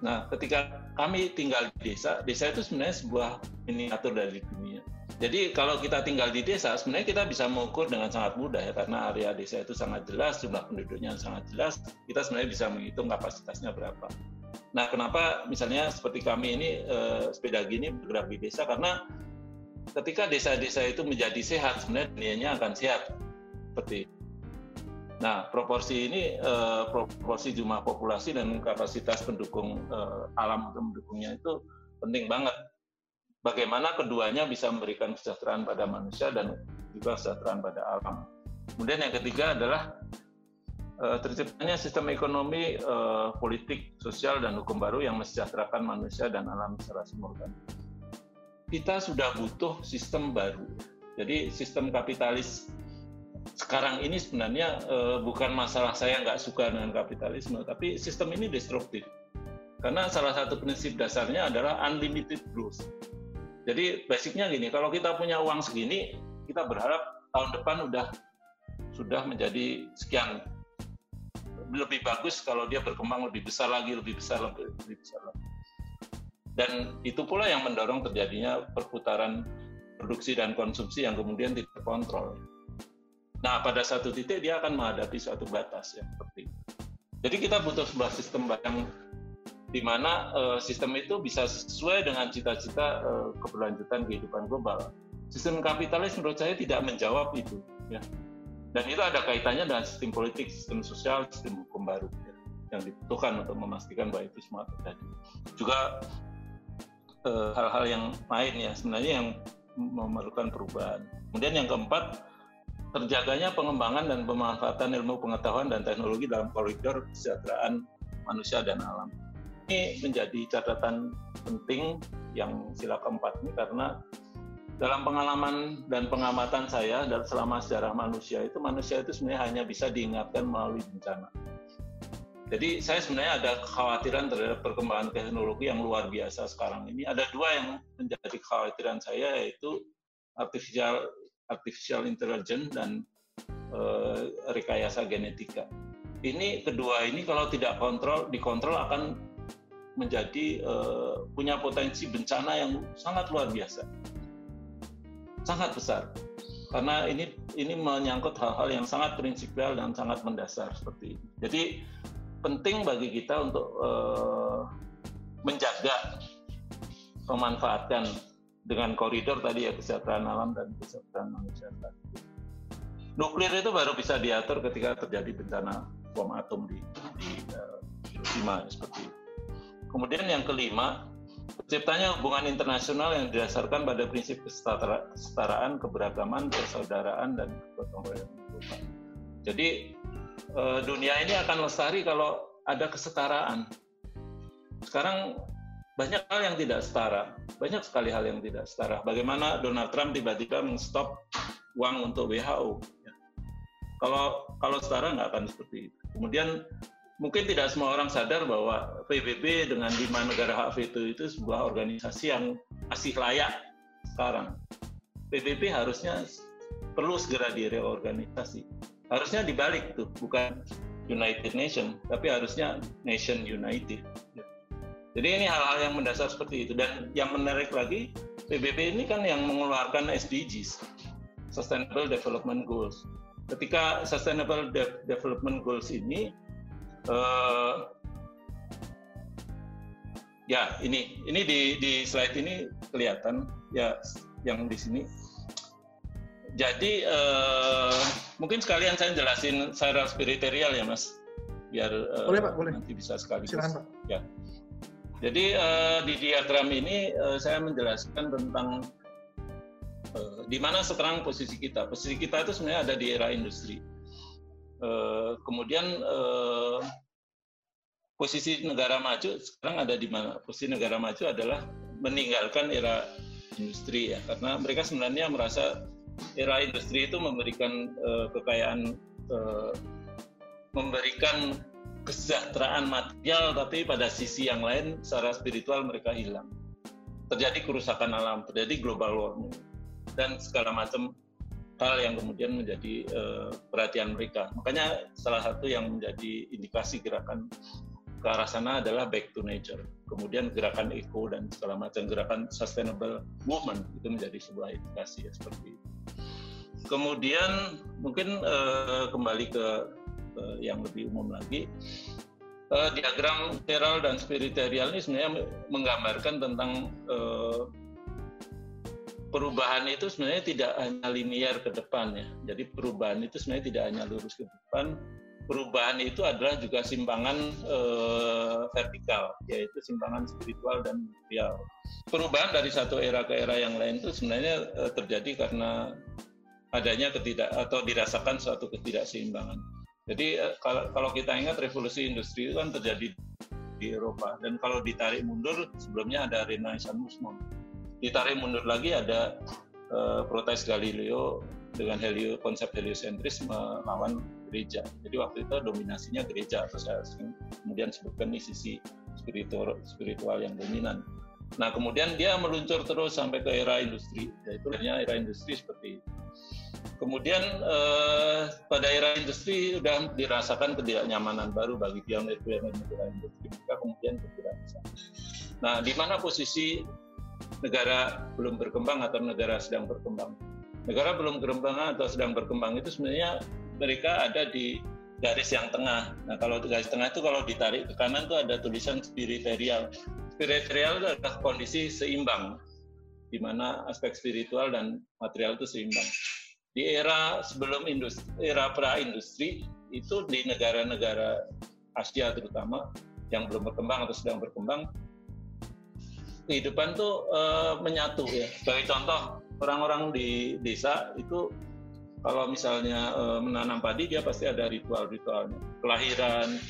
Nah, ketika kami tinggal di desa, desa itu sebenarnya sebuah miniatur dari dunia. Jadi kalau kita tinggal di desa, sebenarnya kita bisa mengukur dengan sangat mudah ya, karena area desa itu sangat jelas, jumlah penduduknya sangat jelas, kita sebenarnya bisa menghitung kapasitasnya berapa. Nah, kenapa misalnya seperti kami ini eh, sepeda gini bergerak di desa, karena ketika desa-desa itu menjadi sehat, sebenarnya dunianya akan sehat. Seperti Nah, proporsi ini eh, proporsi jumlah populasi dan kapasitas pendukung eh, alam untuk mendukungnya itu penting banget. Bagaimana keduanya bisa memberikan kesejahteraan pada manusia dan juga kesejahteraan pada alam. Kemudian yang ketiga adalah eh, terciptanya sistem ekonomi, eh, politik, sosial dan hukum baru yang mensejahterakan manusia dan alam secara simultan. Kita sudah butuh sistem baru. Jadi sistem kapitalis sekarang ini sebenarnya uh, bukan masalah saya nggak suka dengan kapitalisme, tapi sistem ini destruktif. Karena salah satu prinsip dasarnya adalah unlimited growth. Jadi basicnya gini, kalau kita punya uang segini, kita berharap tahun depan udah sudah menjadi sekian. Lebih bagus kalau dia berkembang lebih besar lagi, lebih besar, lebih, lebih besar lagi. Dan itu pula yang mendorong terjadinya perputaran produksi dan konsumsi yang kemudian tidak terkontrol. Nah, pada satu titik dia akan menghadapi suatu batas yang itu. Jadi kita butuh sebuah sistem yang di mana uh, sistem itu bisa sesuai dengan cita-cita uh, keberlanjutan kehidupan global. Sistem kapitalis menurut saya tidak menjawab itu, ya. Dan itu ada kaitannya dengan sistem politik, sistem sosial, sistem hukum baru ya, yang dibutuhkan untuk memastikan bahwa itu semua terjadi. Juga eh, hal-hal uh, yang lain ya sebenarnya yang memerlukan perubahan. Kemudian yang keempat terjaganya pengembangan dan pemanfaatan ilmu pengetahuan dan teknologi dalam koridor kesejahteraan manusia dan alam. Ini menjadi catatan penting yang sila keempat ini karena dalam pengalaman dan pengamatan saya dan selama sejarah manusia itu manusia itu sebenarnya hanya bisa diingatkan melalui bencana. Jadi saya sebenarnya ada kekhawatiran terhadap perkembangan teknologi yang luar biasa sekarang ini. Ada dua yang menjadi kekhawatiran saya yaitu artificial artificial intelligence dan uh, rekayasa genetika. Ini kedua ini kalau tidak kontrol dikontrol akan menjadi uh, punya potensi bencana yang sangat luar biasa, sangat besar. Karena ini ini menyangkut hal-hal yang sangat prinsipal dan sangat mendasar seperti ini. Jadi penting bagi kita untuk uh, menjaga pemanfaatan dengan koridor tadi ya kesejahteraan alam dan kesejahteraan manusia Nuklir itu baru bisa diatur ketika terjadi bencana bom atom di, di uh, Hiroshima seperti itu. Kemudian yang kelima, Terciptanya hubungan internasional yang didasarkan pada prinsip kesetaraan, keberagaman, persaudaraan, dan kegotong royongan Jadi eh, dunia ini akan lestari kalau ada kesetaraan. Sekarang banyak hal yang tidak setara, banyak sekali hal yang tidak setara. Bagaimana Donald Trump tiba-tiba menstop uang untuk WHO? Kalau kalau setara nggak akan seperti itu. Kemudian mungkin tidak semua orang sadar bahwa PBB dengan lima negara hak veto itu sebuah organisasi yang masih layak sekarang. PBB harusnya perlu segera direorganisasi. Harusnya dibalik tuh, bukan United Nation, tapi harusnya Nation United. Jadi ini hal-hal yang mendasar seperti itu. Dan yang menarik lagi, PBB ini kan yang mengeluarkan SDGs, Sustainable Development Goals. Ketika Sustainable De Development Goals ini uh, ya ini ini di di slide ini kelihatan ya yang di sini. Jadi uh, mungkin sekalian saya jelasin secara spiritual ya mas. Biar uh, boleh pak boleh. nanti bisa sekali silakan pak. Ya. Jadi uh, di diagram ini uh, saya menjelaskan tentang uh, di mana sekarang posisi kita. Posisi kita itu sebenarnya ada di era industri Eh, kemudian uh, posisi negara maju sekarang ada di mana? Posisi negara maju adalah meninggalkan era industri ya, karena mereka sebenarnya merasa era industri itu memberikan uh, kekayaan, memberikan kesejahteraan material, tapi pada sisi yang lain secara spiritual mereka hilang. Terjadi kerusakan alam, terjadi global warming dan segala macam hal yang kemudian menjadi uh, perhatian mereka. Makanya salah satu yang menjadi indikasi gerakan ke arah sana adalah back to nature. Kemudian gerakan eco dan segala macam gerakan sustainable movement itu menjadi sebuah indikasi ya seperti itu. Kemudian mungkin uh, kembali ke uh, yang lebih umum lagi, uh, diagram teral dan spiritual ini sebenarnya menggambarkan tentang uh, perubahan itu sebenarnya tidak hanya linear ke depan ya. Jadi perubahan itu sebenarnya tidak hanya lurus ke depan. Perubahan itu adalah juga simpangan eh, vertikal, yaitu simpangan spiritual dan material. Perubahan dari satu era ke era yang lain itu sebenarnya eh, terjadi karena adanya ketidak atau dirasakan suatu ketidakseimbangan. Jadi eh, kalau, kalau kita ingat revolusi industri itu kan terjadi di Eropa dan kalau ditarik mundur sebelumnya ada Renaissance movement ditarik mundur lagi ada uh, protes Galileo dengan helio konsep heliosentris melawan gereja. Jadi waktu itu dominasinya gereja atau saya kemudian sebutkan di sisi spiritual spiritual yang dominan. Nah kemudian dia meluncur terus sampai ke era industri, yaitu era industri seperti itu. Kemudian eh, pada era industri sudah dirasakan ketidaknyamanan baru bagi pionir-pionir negara industri, maka kemudian bisa. Nah, di mana posisi negara belum berkembang atau negara sedang berkembang. Negara belum berkembang atau sedang berkembang itu sebenarnya mereka ada di garis yang tengah. Nah kalau garis tengah itu kalau ditarik ke kanan itu ada tulisan spiritual. Spiritual itu adalah kondisi seimbang, di mana aspek spiritual dan material itu seimbang. Di era sebelum industri, era pra-industri itu di negara-negara Asia terutama yang belum berkembang atau sedang berkembang kehidupan tuh uh, menyatu ya. Sebagai contoh, orang-orang di desa itu kalau misalnya uh, menanam padi dia pasti ada ritual-ritualnya. Kelahiran,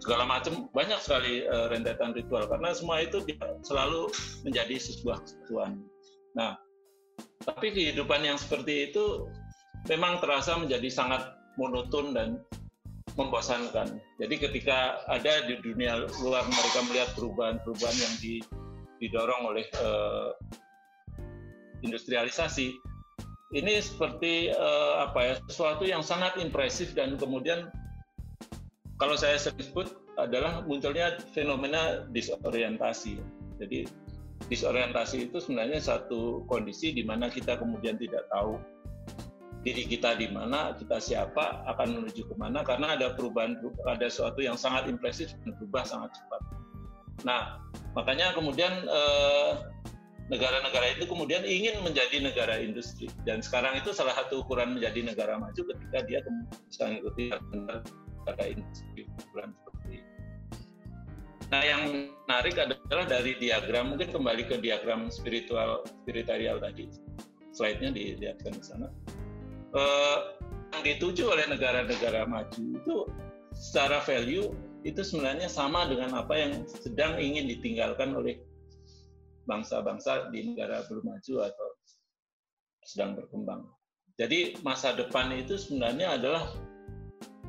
segala macam banyak sekali uh, rentetan ritual karena semua itu selalu menjadi sebuah kesatuan. Nah, tapi kehidupan yang seperti itu memang terasa menjadi sangat monoton dan membosankan. Jadi ketika ada di dunia luar mereka melihat perubahan-perubahan yang di didorong oleh uh, industrialisasi ini seperti uh, apa ya sesuatu yang sangat impresif dan kemudian kalau saya sebut adalah munculnya fenomena disorientasi. Jadi disorientasi itu sebenarnya satu kondisi di mana kita kemudian tidak tahu diri kita di mana, kita siapa, akan menuju ke mana, karena ada perubahan, ada sesuatu yang sangat impresif dan berubah sangat cepat. Nah, makanya kemudian eh, negara-negara itu kemudian ingin menjadi negara industri dan sekarang itu salah satu ukuran menjadi negara maju ketika dia bisa mengikuti negara industri ukuran seperti itu. Nah, yang menarik adalah dari diagram, mungkin kembali ke diagram spiritual spiritual tadi. Slide-nya dilihatkan di sana. Eh, yang dituju oleh negara-negara maju itu secara value itu sebenarnya sama dengan apa yang sedang ingin ditinggalkan oleh bangsa-bangsa di negara belum maju atau sedang berkembang. Jadi masa depan itu sebenarnya adalah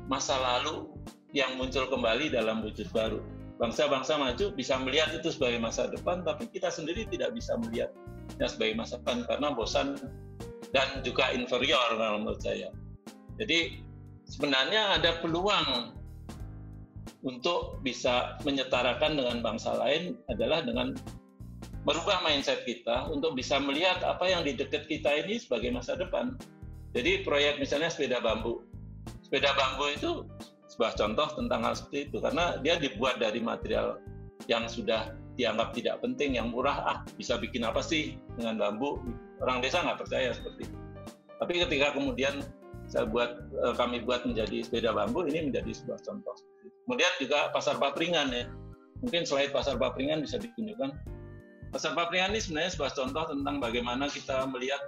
masa lalu yang muncul kembali dalam wujud baru bangsa-bangsa maju bisa melihat itu sebagai masa depan, tapi kita sendiri tidak bisa melihatnya sebagai masa depan karena bosan dan juga inferior kalau menurut saya. Jadi sebenarnya ada peluang untuk bisa menyetarakan dengan bangsa lain adalah dengan merubah mindset kita untuk bisa melihat apa yang di dekat kita ini sebagai masa depan. Jadi proyek misalnya sepeda bambu. Sepeda bambu itu sebuah contoh tentang hal seperti itu karena dia dibuat dari material yang sudah dianggap tidak penting yang murah ah bisa bikin apa sih dengan bambu orang desa nggak percaya seperti itu tapi ketika kemudian saya buat eh, kami buat menjadi sepeda bambu ini menjadi sebuah contoh kemudian juga pasar papringan ya mungkin slide pasar papringan bisa ditunjukkan pasar papringan ini sebenarnya sebuah contoh tentang bagaimana kita melihat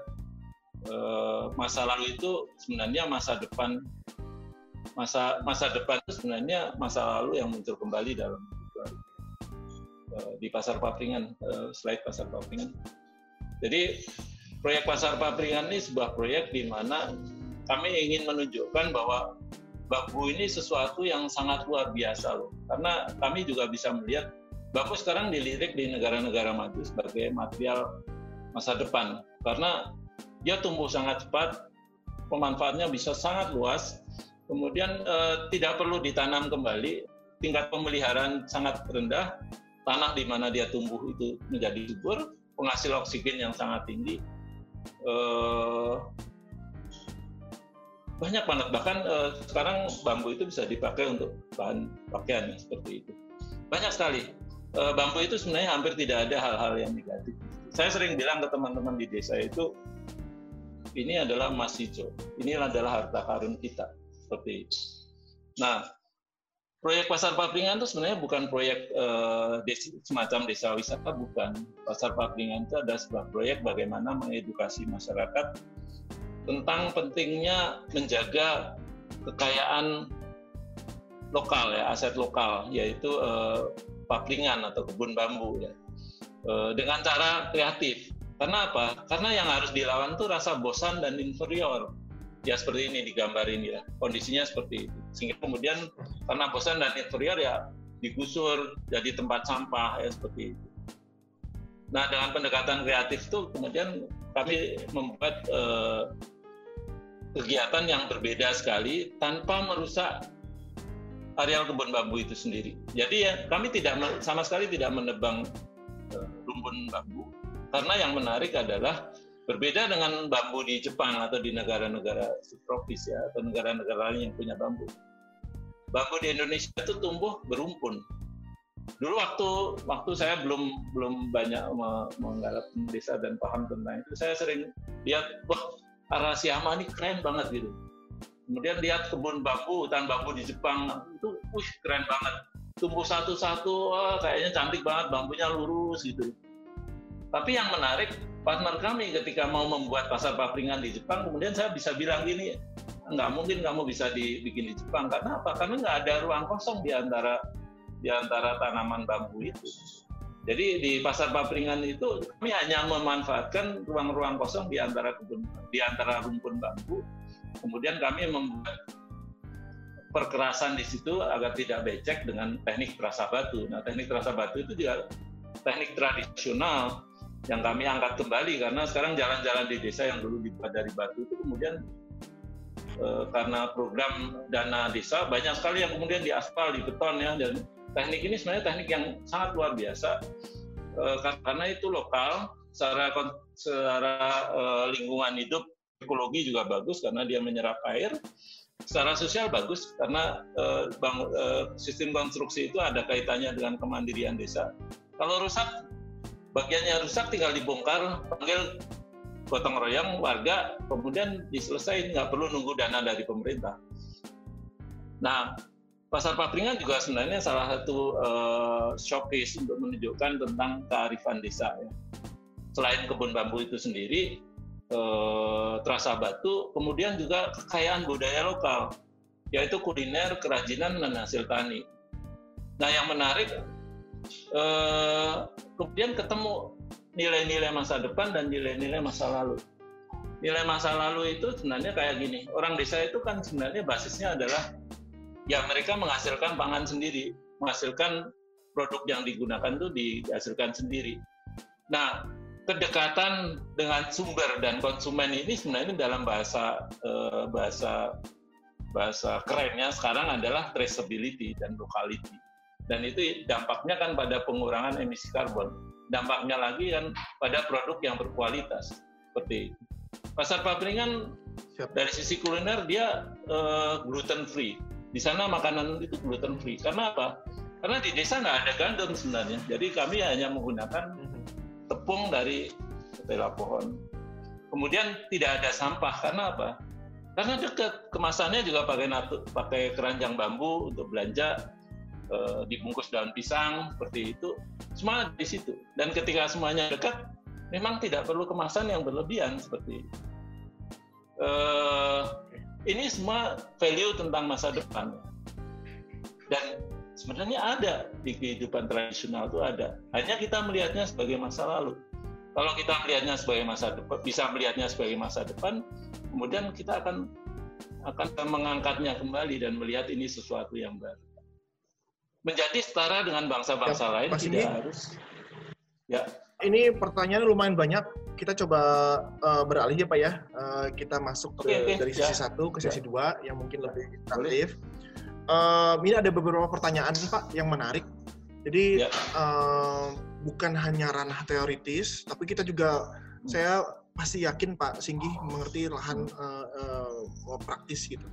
eh, masa lalu itu sebenarnya masa depan masa masa depan itu sebenarnya masa lalu yang muncul kembali dalam uh, di pasar papringan uh, slide pasar papringan. Jadi proyek pasar papringan ini sebuah proyek di mana kami ingin menunjukkan bahwa bambu ini sesuatu yang sangat luar biasa loh. Karena kami juga bisa melihat bambu sekarang dilirik di negara-negara maju sebagai material masa depan karena dia tumbuh sangat cepat, pemanfaatnya bisa sangat luas kemudian eh, tidak perlu ditanam kembali, tingkat pemeliharaan sangat rendah, tanah di mana dia tumbuh itu menjadi subur, penghasil oksigen yang sangat tinggi, eh, banyak banget. Bahkan eh, sekarang bambu itu bisa dipakai untuk bahan pakaian seperti itu. Banyak sekali. Eh, bambu itu sebenarnya hampir tidak ada hal-hal yang negatif. Saya sering bilang ke teman-teman di desa itu ini adalah emas hijau ini adalah harta karun kita. Seperti itu. Nah, proyek pasar papringan itu sebenarnya bukan proyek uh, desa, semacam desa wisata, bukan. Pasar papringan itu ada sebuah proyek bagaimana mengedukasi masyarakat tentang pentingnya menjaga kekayaan lokal ya, aset lokal, yaitu uh, papringan atau kebun bambu ya. Uh, dengan cara kreatif. Karena apa? Karena yang harus dilawan itu rasa bosan dan inferior ya seperti ini digambar ini ya kondisinya seperti itu sehingga kemudian karena bosan dan inferior ya digusur jadi tempat sampah ya seperti itu nah dengan pendekatan kreatif itu kemudian kami membuat eh, kegiatan yang berbeda sekali tanpa merusak areal kebun bambu itu sendiri jadi ya kami tidak sama sekali tidak menebang eh, rumpun bambu karena yang menarik adalah Berbeda dengan bambu di Jepang atau di negara-negara subtropis ya atau negara-negara lain yang punya bambu. Bambu di Indonesia itu tumbuh berumpun. Dulu waktu waktu saya belum belum banyak menggarap desa dan paham tentang itu, saya sering lihat wah Arasiama ini keren banget gitu. Kemudian lihat kebun bambu, hutan bambu di Jepang itu, wih keren banget. Tumbuh satu-satu, wah kayaknya cantik banget, bambunya lurus gitu. Tapi yang menarik partner kami ketika mau membuat pasar papringan di Jepang, kemudian saya bisa bilang gini, nggak mungkin kamu bisa dibikin di Jepang karena apa? Karena nggak ada ruang kosong di antara di antara tanaman bambu itu. Jadi di pasar papringan itu kami hanya memanfaatkan ruang-ruang kosong di antara kebun di antara rumpun bambu. Kemudian kami membuat perkerasan di situ agar tidak becek dengan teknik terasa batu. Nah, teknik terasa batu itu juga teknik tradisional yang kami angkat kembali karena sekarang jalan-jalan di desa yang dulu dibuat dari batu itu kemudian e, karena program dana desa banyak sekali yang kemudian diaspal di beton ya dan teknik ini sebenarnya teknik yang sangat luar biasa e, karena itu lokal secara secara e, lingkungan hidup ekologi juga bagus karena dia menyerap air. Secara sosial bagus karena e, bang, sistem konstruksi itu ada kaitannya dengan kemandirian desa. Kalau rusak bagiannya rusak tinggal dibongkar panggil gotong royong warga kemudian diselesaikan. Nggak perlu nunggu dana dari pemerintah. Nah Pasar Papringan juga sebenarnya salah satu uh, showcase untuk menunjukkan tentang kearifan desa. Ya. Selain kebun bambu itu sendiri, uh, terasa batu, kemudian juga kekayaan budaya lokal, yaitu kuliner, kerajinan, dan hasil tani. Nah, yang menarik, uh, kemudian ketemu nilai-nilai masa depan dan nilai-nilai masa lalu. Nilai masa lalu itu sebenarnya kayak gini, orang desa itu kan sebenarnya basisnya adalah ya mereka menghasilkan pangan sendiri, menghasilkan produk yang digunakan itu dihasilkan sendiri. Nah, kedekatan dengan sumber dan konsumen ini sebenarnya dalam bahasa eh, bahasa bahasa kerennya sekarang adalah traceability dan locality. Dan itu dampaknya kan pada pengurangan emisi karbon. Dampaknya lagi kan pada produk yang berkualitas seperti itu. Pasar Papringan dari sisi kuliner dia uh, gluten free di sana makanan itu gluten free. Karena apa? Karena di desa nggak ada gandum sebenarnya. Jadi kami hanya menggunakan tepung dari ketela pohon. Kemudian tidak ada sampah. Karena apa? Karena dekat kemasannya juga pakai natu, pakai keranjang bambu untuk belanja e, dibungkus daun pisang seperti itu. Semua di situ. Dan ketika semuanya dekat, memang tidak perlu kemasan yang berlebihan seperti itu. E, ini semua value tentang masa depan. Dan sebenarnya ada di kehidupan tradisional itu ada. Hanya kita melihatnya sebagai masa lalu. Kalau kita melihatnya sebagai masa depan, bisa melihatnya sebagai masa depan, kemudian kita akan akan mengangkatnya kembali dan melihat ini sesuatu yang baru. Menjadi setara dengan bangsa-bangsa ya, lain tidak ini, harus. Ya. Ini pertanyaannya lumayan banyak kita coba uh, beralih ya Pak ya. Uh, kita masuk ke, okay, dari sesi ya. satu ke sesi ya. dua yang mungkin lebih aktif. Uh, ini ada beberapa pertanyaan Pak yang menarik. Jadi uh, bukan hanya ranah teoritis, tapi kita juga hmm. saya pasti yakin Pak Singgi mengerti lahan uh, uh, praktis gitu.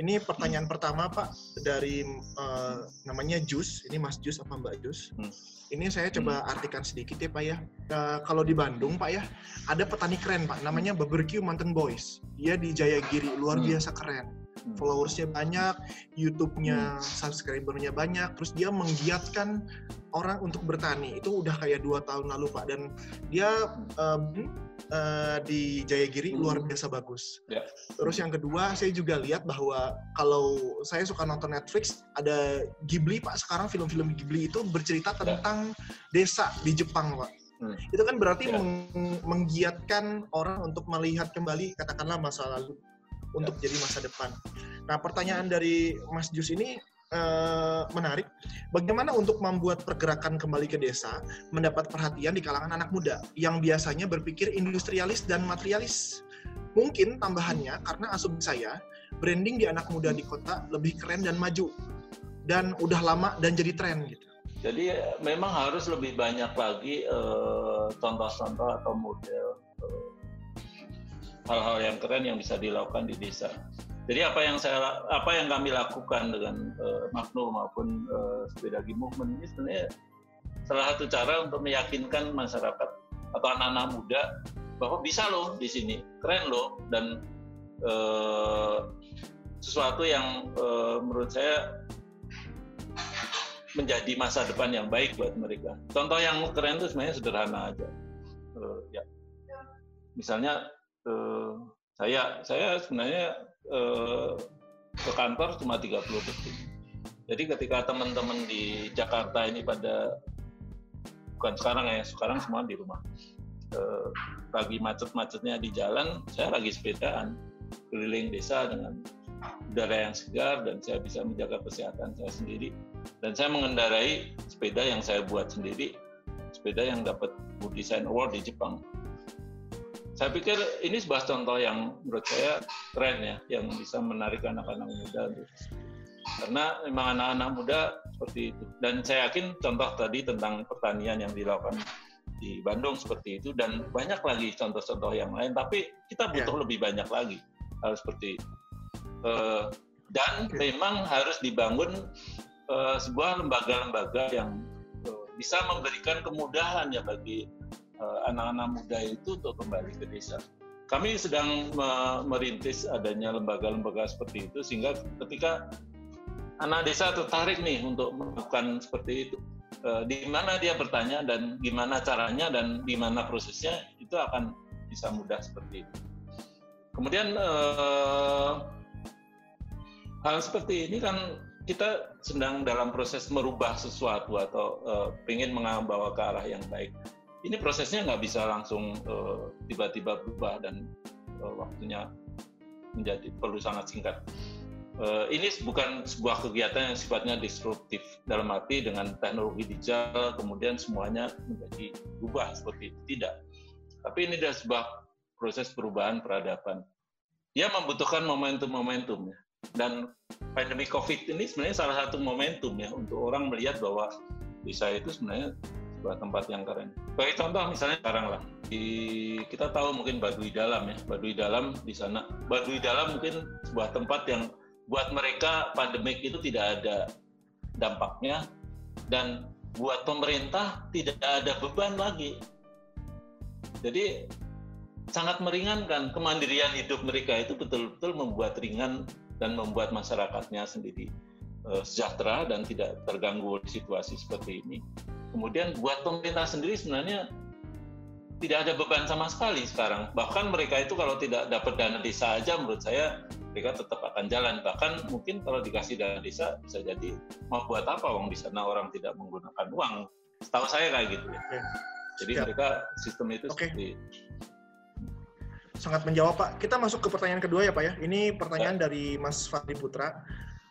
Ini pertanyaan hmm. pertama Pak dari uh, namanya Jus. Ini Mas Jus apa Mbak Jus? Hmm. Ini saya coba hmm. artikan sedikit ya Pak ya. Uh, kalau di Bandung Pak ya, ada petani keren Pak, namanya Barbecue Mountain Boys. Dia di Jayagiri, luar hmm. biasa keren. Hmm. Followersnya banyak, YouTube-nya, hmm. subscribernya banyak. Terus dia menggiatkan orang untuk bertani. Itu udah kayak dua tahun lalu Pak. Dan dia um, uh, di Jayagiri hmm. luar biasa bagus. Yeah. Terus yang kedua, saya juga lihat bahwa kalau saya suka nonton Netflix, ada Ghibli Pak. Sekarang film-film Ghibli itu bercerita ya. tentang desa di Jepang, Pak. Hmm. Itu kan berarti yeah. meng menggiatkan orang untuk melihat kembali katakanlah masa lalu untuk yeah. jadi masa depan. Nah, pertanyaan dari Mas Jus ini uh, menarik. Bagaimana untuk membuat pergerakan kembali ke desa mendapat perhatian di kalangan anak muda yang biasanya berpikir industrialis dan materialis? Mungkin tambahannya karena asumsi saya branding di anak muda di kota lebih keren dan maju dan udah lama dan jadi tren gitu. Jadi memang harus lebih banyak lagi eh, contoh-contoh uh, atau model eh, hal-hal yang keren yang bisa dilakukan di desa. Jadi apa yang saya apa yang kami lakukan dengan uh, Magno maupun uh, sepeda movement ini sebenarnya salah satu cara untuk meyakinkan masyarakat atau anak-anak muda bahwa bisa loh di sini keren loh dan uh, sesuatu yang uh, menurut saya menjadi masa depan yang baik buat mereka. Contoh yang keren itu sebenarnya sederhana aja. Uh, ya, misalnya uh, saya saya sebenarnya uh, ke kantor cuma 30 detik. Jadi ketika teman-teman di Jakarta ini pada bukan sekarang ya, sekarang semua di rumah. Uh, lagi macet-macetnya di jalan, saya lagi sepedaan keliling desa dengan udara yang segar dan saya bisa menjaga kesehatan saya sendiri dan saya mengendarai sepeda yang saya buat sendiri sepeda yang dapat Good Design Award di Jepang saya pikir ini sebuah contoh yang menurut saya keren ya yang bisa menarik anak-anak muda karena memang anak-anak muda seperti itu dan saya yakin contoh tadi tentang pertanian yang dilakukan di Bandung seperti itu dan banyak lagi contoh-contoh yang lain tapi kita butuh yeah. lebih banyak lagi hal seperti itu uh, dan okay. memang harus dibangun uh, sebuah lembaga-lembaga yang uh, bisa memberikan kemudahan ya bagi anak-anak uh, muda itu untuk kembali ke desa. Kami sedang me merintis adanya lembaga-lembaga seperti itu sehingga ketika anak desa tertarik nih untuk melakukan seperti itu. Uh, di mana dia bertanya dan gimana caranya dan gimana prosesnya itu akan bisa mudah seperti itu. Kemudian uh, hal seperti ini kan kita sedang dalam proses merubah sesuatu atau uh, ingin membawa ke arah yang baik. Ini prosesnya nggak bisa langsung tiba-tiba uh, berubah dan uh, waktunya menjadi perlu sangat singkat. Uh, ini bukan sebuah kegiatan yang sifatnya disruptif dalam arti dengan teknologi digital kemudian semuanya menjadi berubah seperti itu tidak. Tapi ini adalah sebuah proses perubahan peradaban. Dia membutuhkan momentum-momentum ya. Dan pandemi COVID ini sebenarnya salah satu momentum ya untuk orang melihat bahwa desa itu sebenarnya sebuah tempat yang keren. Bagi contoh misalnya sekarang lah, di, kita tahu mungkin Baduy Dalam ya, Baduy Dalam di sana. Baduy Dalam mungkin sebuah tempat yang buat mereka pandemik itu tidak ada dampaknya dan buat pemerintah tidak ada beban lagi. Jadi sangat meringankan kemandirian hidup mereka itu betul-betul membuat ringan dan membuat masyarakatnya sendiri uh, sejahtera dan tidak terganggu situasi seperti ini. Kemudian buat pemerintah sendiri sebenarnya tidak ada beban sama sekali sekarang. Bahkan mereka itu kalau tidak dapat dana desa aja menurut saya mereka tetap akan jalan. Bahkan mungkin kalau dikasih dana desa bisa jadi mau buat apa uang di sana orang tidak menggunakan uang. Setahu saya kayak gitu ya. Jadi Siap. mereka sistem itu okay. seperti sangat menjawab Pak. Kita masuk ke pertanyaan kedua ya Pak ya. Ini pertanyaan ya. dari Mas Fadli Putra.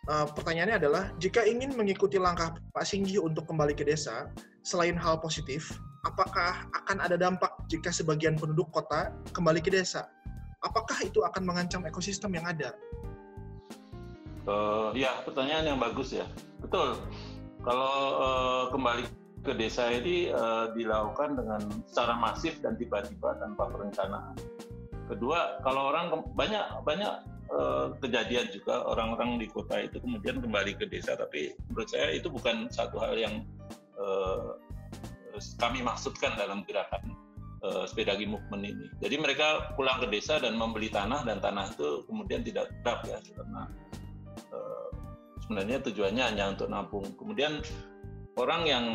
Uh, pertanyaannya adalah, jika ingin mengikuti langkah Pak Singgi untuk kembali ke desa, selain hal positif, apakah akan ada dampak jika sebagian penduduk kota kembali ke desa? Apakah itu akan mengancam ekosistem yang ada? Uh, ya, pertanyaan yang bagus ya. Betul. Kalau uh, kembali ke desa ini uh, dilakukan dengan secara masif dan tiba-tiba tanpa perencanaan Kedua, kalau orang banyak banyak uh, kejadian juga orang-orang di kota itu kemudian kembali ke desa, tapi menurut saya itu bukan satu hal yang uh, kami maksudkan dalam gerakan uh, sepedagi movement ini. Jadi mereka pulang ke desa dan membeli tanah dan tanah itu kemudian tidak tetap ya karena uh, sebenarnya tujuannya hanya untuk nampung. Kemudian orang yang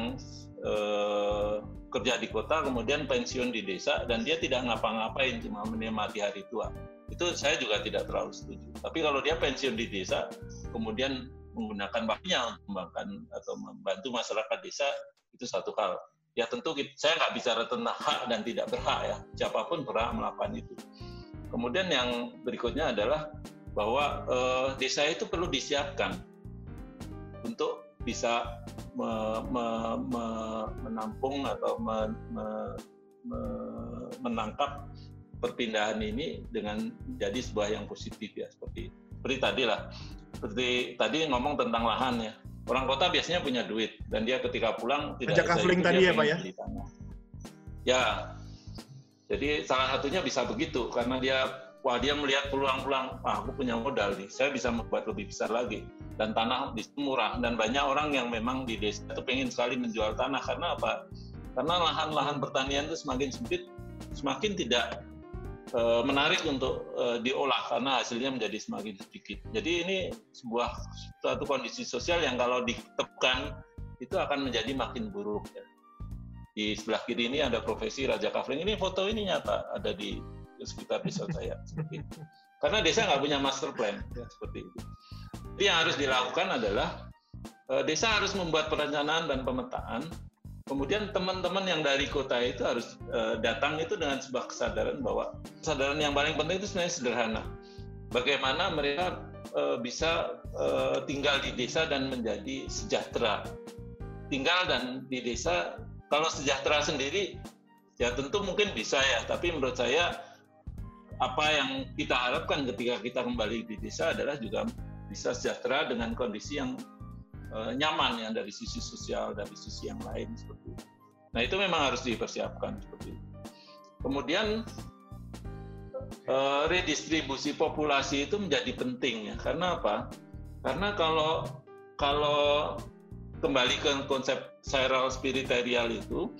uh, kerja di kota kemudian pensiun di desa dan dia tidak ngapa-ngapain cuma menikmati hari tua itu saya juga tidak terlalu setuju. Tapi kalau dia pensiun di desa kemudian menggunakan waktunya untuk mengembangkan atau membantu masyarakat desa itu satu hal. Ya tentu saya nggak bicara tentang hak dan tidak berhak ya. Siapa pun berhak melakukan itu. Kemudian yang berikutnya adalah bahwa eh, desa itu perlu disiapkan untuk bisa me, me, me, menampung atau me, me, me, menangkap perpindahan ini dengan jadi sebuah yang positif ya seperti seperti tadi lah. Seperti tadi ngomong tentang lahan ya. Orang kota biasanya punya duit dan dia ketika pulang tidak ada kafling tadi ya pak ya? ya. Jadi salah satunya bisa begitu karena dia wah dia melihat peluang-peluang, ah, aku punya modal nih, saya bisa membuat lebih besar lagi. Dan tanah di murah dan banyak orang yang memang di desa itu pengen sekali menjual tanah. Karena apa? Karena lahan-lahan pertanian itu semakin sempit, semakin tidak menarik untuk e, diolah karena hasilnya menjadi semakin sedikit. Jadi ini sebuah suatu kondisi sosial yang kalau ditekan itu akan menjadi makin buruk. Ya. Di sebelah kiri ini ada profesi Raja Kafling. Ini foto ini nyata ada di di sekitar desa saya seperti itu. Karena desa nggak punya master plan ya, seperti itu. Jadi yang harus dilakukan adalah eh, desa harus membuat perencanaan dan pemetaan. Kemudian teman-teman yang dari kota itu harus eh, datang itu dengan sebuah kesadaran bahwa kesadaran yang paling penting itu sebenarnya sederhana. Bagaimana mereka eh, bisa tinggal di desa dan menjadi sejahtera. Tinggal dan di desa kalau sejahtera sendiri ya tentu mungkin bisa ya, tapi menurut saya apa yang kita harapkan ketika kita kembali di desa adalah juga bisa sejahtera dengan kondisi yang uh, nyaman ya dari sisi sosial dari sisi yang lain seperti itu. Nah itu memang harus dipersiapkan seperti itu. Kemudian uh, redistribusi populasi itu menjadi penting ya karena apa? Karena kalau kalau kembali ke konsep spiral spiritual itu,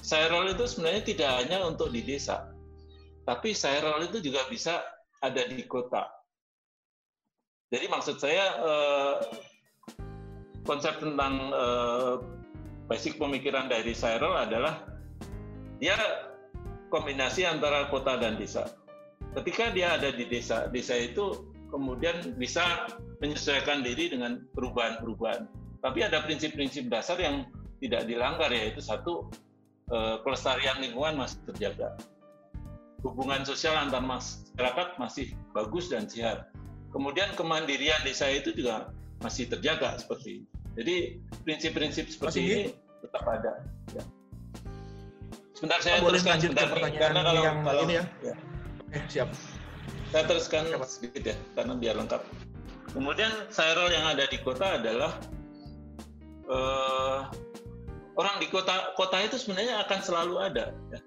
spiral itu sebenarnya tidak hanya untuk di desa, tapi Sairol itu juga bisa ada di kota. Jadi maksud saya eh, konsep tentang uh, basic pemikiran dari Cyril adalah dia kombinasi antara kota dan desa. Ketika dia ada di desa, desa itu kemudian bisa menyesuaikan diri dengan perubahan-perubahan. Tapi ada prinsip-prinsip dasar yang tidak dilanggar yaitu satu eh, pelestarian lingkungan masih terjaga. Hubungan sosial antar masyarakat masih bagus dan sehat. Kemudian kemandirian desa itu juga masih terjaga seperti ini. Jadi prinsip-prinsip seperti masih ini tetap ada. Ya. Sebentar saya boleh teruskan sebentar pertanyaan karena kalau, yang kalau ini ya. ya. Eh, siap. Saya teruskan siap. sedikit ya karena biar lengkap. Kemudian Cyril yang ada di kota adalah uh, orang di kota kota itu sebenarnya akan selalu ada ya.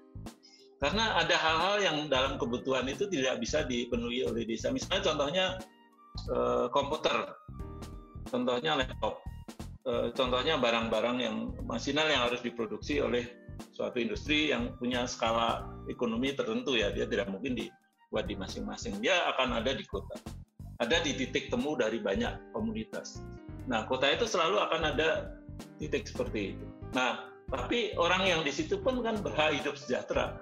Karena ada hal-hal yang dalam kebutuhan itu tidak bisa dipenuhi oleh desa. Misalnya contohnya uh, komputer, contohnya laptop, uh, contohnya barang-barang yang masinal yang harus diproduksi oleh suatu industri yang punya skala ekonomi tertentu ya dia tidak mungkin dibuat di masing-masing. Dia akan ada di kota. Ada di titik temu dari banyak komunitas. Nah kota itu selalu akan ada titik seperti itu. Nah tapi orang yang di situ pun kan berhak hidup sejahtera.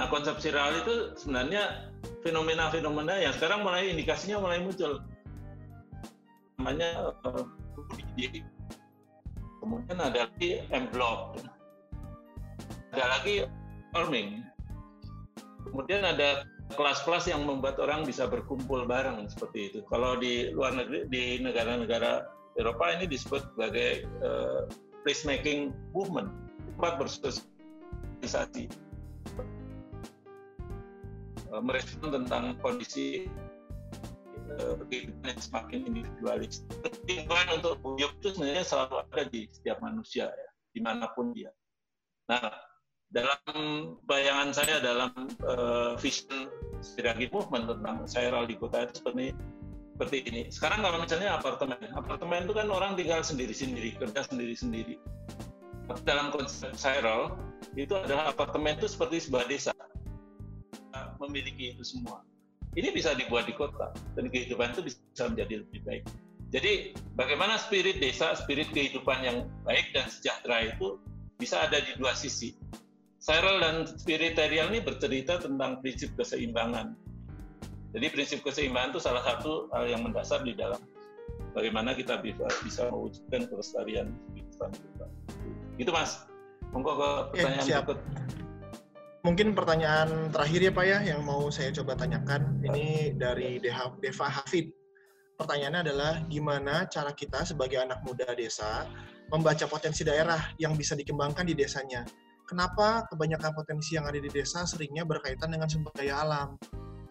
Nah konsep viral itu sebenarnya fenomena-fenomena yang sekarang mulai indikasinya mulai muncul namanya uh, kemudian ada lagi M Block ada lagi farming. Kemudian ada kelas-kelas yang membuat orang bisa berkumpul bareng seperti itu. Kalau di luar negeri, di negara-negara Eropa ini disebut sebagai uh, placemaking movement, tempat bersosialisasi. Uh, merespon tentang kondisi kehidupan yang semakin individualis. Ketimbangan untuk hidup itu sebenarnya selalu ada di setiap manusia ya, di mana pun dia. Nah, dalam bayangan saya dalam uh, vision Siragi Movement tentang Sairal di kota itu seperti seperti ini. Sekarang kalau misalnya apartemen, apartemen itu kan orang tinggal sendiri-sendiri, kerja sendiri-sendiri. Dalam konsep Sairal itu adalah apartemen itu seperti sebuah desa, memiliki itu semua. Ini bisa dibuat di kota dan kehidupan itu bisa menjadi lebih baik. Jadi bagaimana spirit desa, spirit kehidupan yang baik dan sejahtera itu bisa ada di dua sisi Cyril dan spiritual ini bercerita tentang prinsip keseimbangan. Jadi prinsip keseimbangan itu salah satu hal yang mendasar di dalam bagaimana kita bisa, mewujudkan kelestarian kehidupan kita. Itu mas. Monggo ke pertanyaan ya, berikut. Mungkin pertanyaan terakhir ya Pak ya yang mau saya coba tanyakan. Ini dari Deva Hafid. Pertanyaannya adalah gimana cara kita sebagai anak muda desa membaca potensi daerah yang bisa dikembangkan di desanya kenapa kebanyakan potensi yang ada di desa seringnya berkaitan dengan sumber daya alam.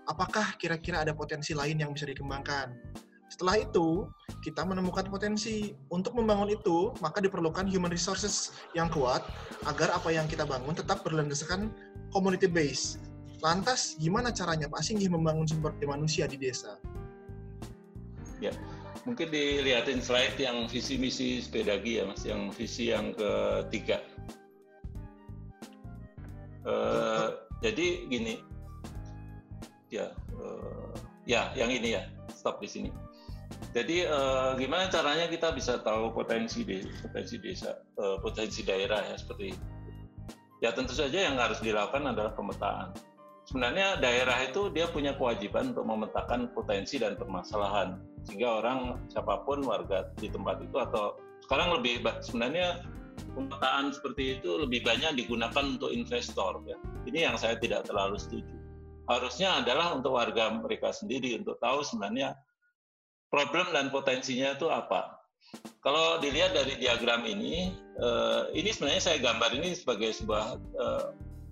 Apakah kira-kira ada potensi lain yang bisa dikembangkan? Setelah itu, kita menemukan potensi. Untuk membangun itu, maka diperlukan human resources yang kuat agar apa yang kita bangun tetap berlandaskan community base. Lantas, gimana caranya Pak Singgi membangun sumber daya manusia di desa? Ya, mungkin dilihatin slide yang visi misi sepedagi ya Mas, yang visi yang ketiga. Uh, jadi gini, ya, uh, ya, yang ini ya, stop di sini. Jadi uh, gimana caranya kita bisa tahu potensi desa, potensi desa, uh, potensi daerah ya seperti itu. Ya tentu saja yang harus dilakukan adalah pemetaan. Sebenarnya daerah itu dia punya kewajiban untuk memetakan potensi dan permasalahan sehingga orang siapa pun warga di tempat itu atau sekarang lebih sebenarnya pemetaan seperti itu lebih banyak digunakan untuk investor ya. Ini yang saya tidak terlalu setuju. Harusnya adalah untuk warga mereka sendiri untuk tahu sebenarnya problem dan potensinya itu apa. Kalau dilihat dari diagram ini, eh, ini sebenarnya saya gambar ini sebagai sebuah eh,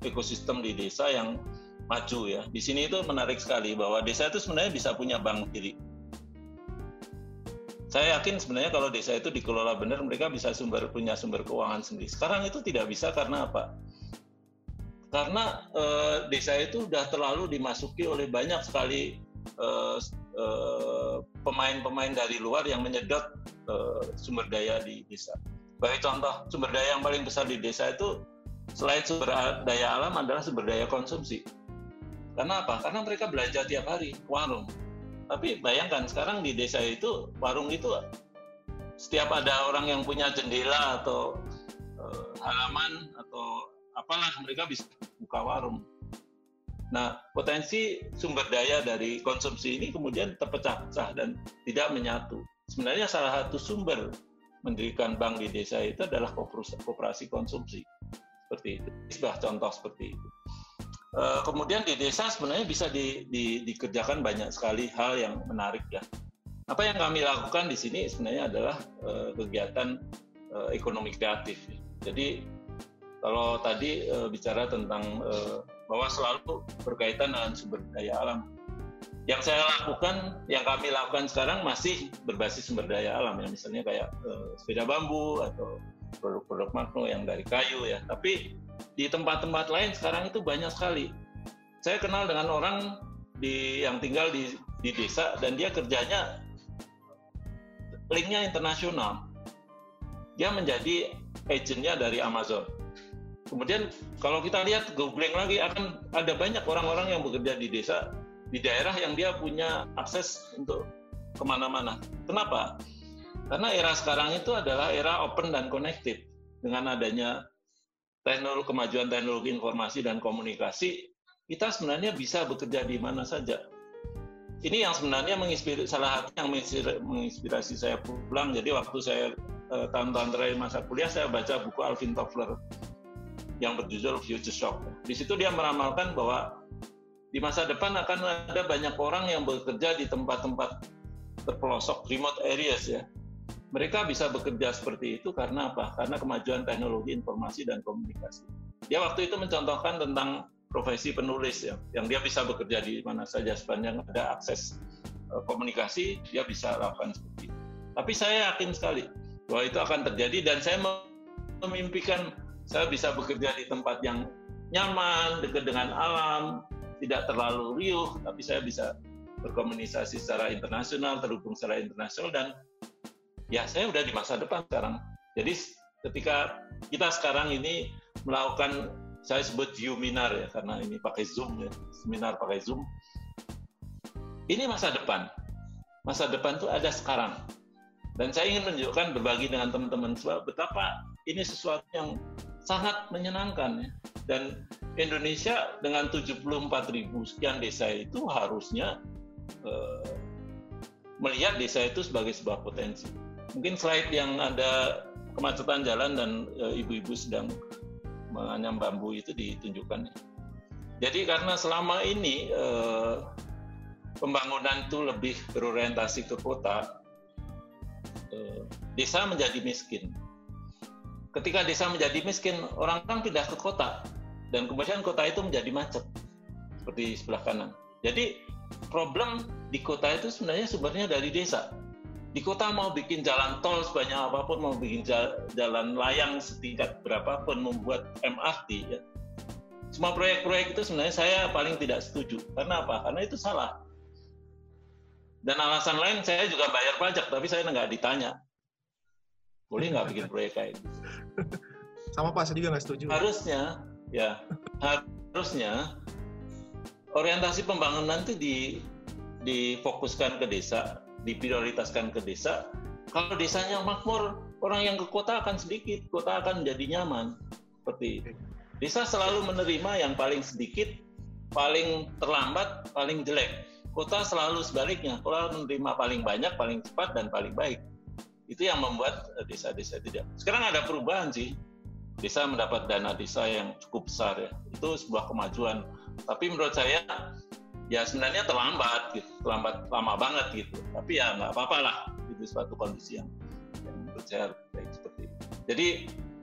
ekosistem di desa yang maju ya. Di sini itu menarik sekali bahwa desa itu sebenarnya bisa punya bank diri saya yakin sebenarnya kalau desa itu dikelola benar mereka bisa sumber punya sumber keuangan sendiri. Sekarang itu tidak bisa karena apa? Karena eh, desa itu sudah terlalu dimasuki oleh banyak sekali eh, eh, pemain-pemain dari luar yang menyedot eh, sumber daya di desa. Bagi contoh, sumber daya yang paling besar di desa itu selain sumber daya alam adalah sumber daya konsumsi. Karena apa? Karena mereka belanja tiap hari, warung tapi bayangkan sekarang di desa itu warung itu setiap ada orang yang punya jendela atau uh, halaman atau apalah mereka bisa buka warung. Nah, potensi sumber daya dari konsumsi ini kemudian terpecah-pecah dan tidak menyatu. Sebenarnya salah satu sumber mendirikan bank di desa itu adalah kooperasi konsumsi. Seperti itu. Sebuah contoh seperti itu. Eh, kemudian di desa sebenarnya bisa di, di, dikerjakan banyak sekali hal yang menarik ya. Apa yang kami lakukan di sini sebenarnya adalah uh, kegiatan uh, ekonomi kreatif. Jadi kalau tadi bicara tentang bahwa selalu berkaitan dengan sumber daya alam. Yang saya lakukan, yang kami lakukan sekarang masih berbasis sumber daya alam ya, misalnya kayak uh, sepeda bambu atau produk-produk makro yang dari kayu ya. Tapi di tempat-tempat lain sekarang itu banyak sekali. Saya kenal dengan orang di yang tinggal di di desa dan dia kerjanya linknya internasional. Dia menjadi agentnya dari Amazon Kemudian kalau kita lihat googling lagi akan ada banyak orang-orang yang bekerja di desa di daerah yang dia punya akses untuk ke mana-mana. Kenapa? Karena era sekarang itu adalah era open dan connected. Dengan adanya teknologi kemajuan teknologi informasi dan komunikasi, kita sebenarnya bisa bekerja di mana saja. Ini yang sebenarnya menginspirasi salah satu yang menginspirasi saya pulang. Jadi waktu saya eh, tahun-tahun terakhir masa kuliah saya baca buku Alvin Toffler yang berjudul Future Shock. Di situ dia meramalkan bahwa di masa depan akan ada banyak orang yang bekerja di tempat-tempat terpelosok, remote areas ya. Mereka bisa bekerja seperti itu karena apa? Karena kemajuan teknologi informasi dan komunikasi. Dia waktu itu mencontohkan tentang profesi penulis ya, yang dia bisa bekerja di mana saja sepanjang ada akses eh, komunikasi, dia bisa lakukan seperti itu. Tapi saya yakin sekali bahwa itu akan terjadi dan saya memimpikan saya bisa bekerja di tempat yang nyaman, dekat dengan alam, tidak terlalu riuh, tapi saya bisa berkomunikasi secara internasional, terhubung secara internasional, dan ya saya udah di masa depan sekarang. Jadi ketika kita sekarang ini melakukan, saya sebut Uminar ya, karena ini pakai Zoom ya, seminar pakai Zoom. Ini masa depan. Masa depan itu ada sekarang. Dan saya ingin menunjukkan berbagi dengan teman-teman betapa ini sesuatu yang sangat menyenangkan ya. Dan Indonesia dengan 74 ribu sekian desa itu harusnya eh, melihat desa itu sebagai sebuah potensi. Mungkin slide yang ada kemacetan jalan dan eh, ibu-ibu sedang menganyam bambu itu ditunjukkan. Jadi karena selama ini eh, pembangunan itu lebih berorientasi ke kota, eh, desa menjadi miskin ketika desa menjadi miskin, orang-orang pindah ke kota dan kemudian kota itu menjadi macet seperti sebelah kanan. Jadi problem di kota itu sebenarnya sumbernya dari desa. Di kota mau bikin jalan tol sebanyak apa pun, mau bikin jalan layang setingkat berapapun, membuat MRT, ya. semua proyek-proyek itu sebenarnya saya paling tidak setuju. Karena apa? Karena itu salah. Dan alasan lain saya juga bayar pajak, tapi saya nggak ditanya boleh nggak bikin proyek kayak gitu? Sama Pak, saya juga nggak setuju. Harusnya, ya, harusnya orientasi pembangunan itu di difokuskan ke desa, diprioritaskan ke desa. Kalau desanya makmur, orang yang ke kota akan sedikit, kota akan menjadi nyaman. Seperti. Desa selalu menerima yang paling sedikit, paling terlambat, paling jelek. Kota selalu sebaliknya, kota menerima paling banyak, paling cepat, dan paling baik itu yang membuat eh, desa-desa tidak. Sekarang ada perubahan sih. Desa mendapat dana desa yang cukup besar ya. Itu sebuah kemajuan. Tapi menurut saya ya sebenarnya terlambat gitu, terlambat lama banget gitu. Tapi ya nggak apa-apa lah. Itu suatu kondisi yang, yang menurut saya baik seperti itu. Jadi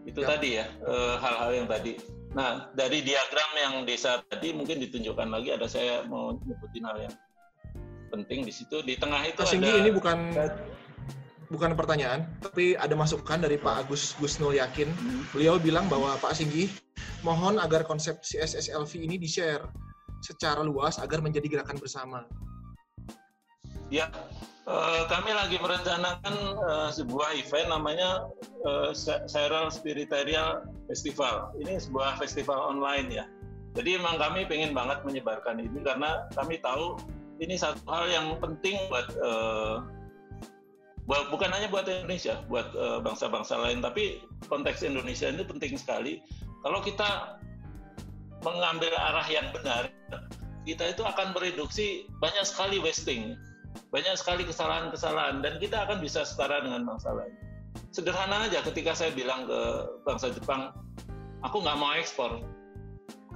itu ya. tadi ya eh, hal-hal yang tadi. Nah dari diagram yang desa tadi mungkin ditunjukkan lagi ada saya mau nyebutin hal yang penting di situ di tengah itu Mas ada ini bukan bukan pertanyaan, tapi ada masukan dari Pak Agus Gusnul Yakin. Beliau bilang bahwa Pak Singgi mohon agar konsep CSSLV ini di-share secara luas agar menjadi gerakan bersama. Ya, eh, kami lagi merencanakan eh, sebuah event namanya eh, Spiritarial Spiritual Festival. Ini sebuah festival online ya. Jadi memang kami pengen banget menyebarkan ini karena kami tahu ini satu hal yang penting buat bukan hanya buat Indonesia, buat uh, bangsa-bangsa lain, tapi konteks Indonesia ini penting sekali. Kalau kita mengambil arah yang benar, kita itu akan mereduksi banyak sekali wasting, banyak sekali kesalahan-kesalahan, dan kita akan bisa setara dengan bangsa lain. Sederhana aja ketika saya bilang ke bangsa Jepang, aku nggak mau ekspor,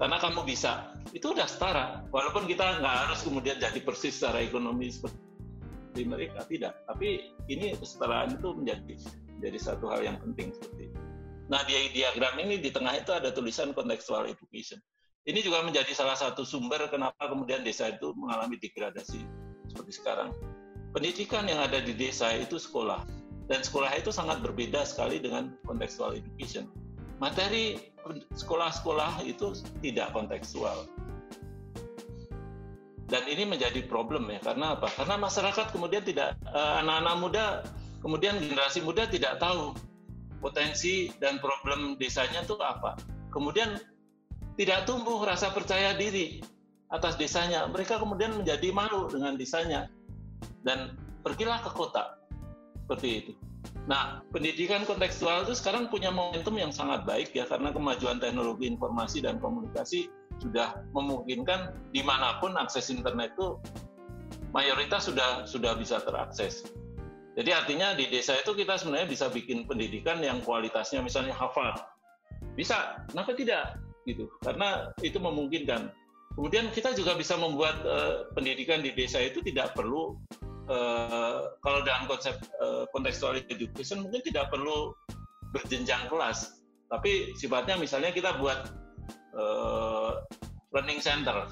karena kamu bisa. Itu udah setara, walaupun kita nggak harus kemudian jadi persis secara ekonomi seperti di mereka tidak tapi ini kesetaraan itu menjadi jadi satu hal yang penting seperti itu. Nah di diagram ini di tengah itu ada tulisan contextual education. Ini juga menjadi salah satu sumber kenapa kemudian desa itu mengalami degradasi seperti sekarang. Pendidikan yang ada di desa itu sekolah dan sekolah itu sangat berbeda sekali dengan contextual education. Materi sekolah-sekolah itu tidak kontekstual dan ini menjadi problem ya karena apa? Karena masyarakat kemudian tidak eh, anak-anak muda kemudian generasi muda tidak tahu potensi dan problem desanya itu apa. Kemudian tidak tumbuh rasa percaya diri atas desanya. Mereka kemudian menjadi malu dengan desanya dan pergilah ke kota seperti itu. Nah, pendidikan kontekstual itu sekarang punya momentum yang sangat baik ya karena kemajuan teknologi informasi dan komunikasi sudah memungkinkan di mana pun akses internet itu mayoritas sudah sudah bisa terakses. Jadi artinya di desa itu kita sebenarnya bisa bikin pendidikan yang kualitasnya misalnya hafal. Bisa, kenapa tidak? Gitu. Karena itu memungkinkan. Kemudian kita juga bisa membuat uh, pendidikan di desa itu tidak perlu uh, kalau dalam konsep uh, education mungkin tidak perlu berjenjang kelas, tapi sifatnya misalnya kita buat uh, learning center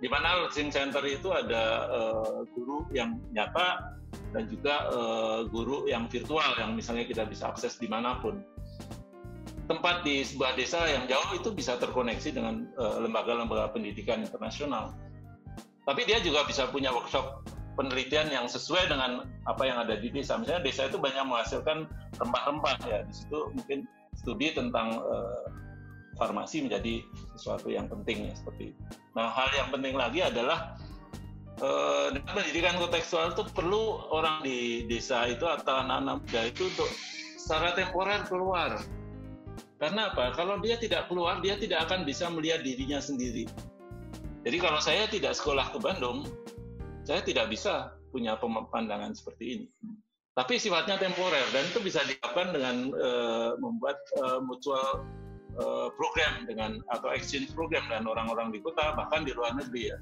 di mana learning center itu ada uh, guru yang nyata dan juga uh, guru yang virtual yang misalnya kita bisa akses di mana pun tempat di sebuah desa yang jauh itu bisa terkoneksi dengan lembaga-lembaga uh, pendidikan internasional tapi dia juga bisa punya workshop penelitian yang sesuai dengan apa yang ada di desa. Misalnya desa itu banyak menghasilkan rempah-rempah ya. Di situ mungkin studi tentang uh, farmasi menjadi sesuatu yang penting ya seperti itu. Nah hal yang penting lagi adalah eh, pendidikan kontekstual itu perlu orang di desa itu atau anak-anak muda itu untuk secara temporer keluar. Karena apa? Kalau dia tidak keluar, dia tidak akan bisa melihat dirinya sendiri. Jadi kalau saya tidak sekolah ke Bandung, saya tidak bisa punya pandangan seperti ini. Tapi sifatnya temporer dan itu bisa dilakukan dengan uh, membuat uh, mutual program dengan atau exchange program dengan orang-orang di kota bahkan di luar negeri ya.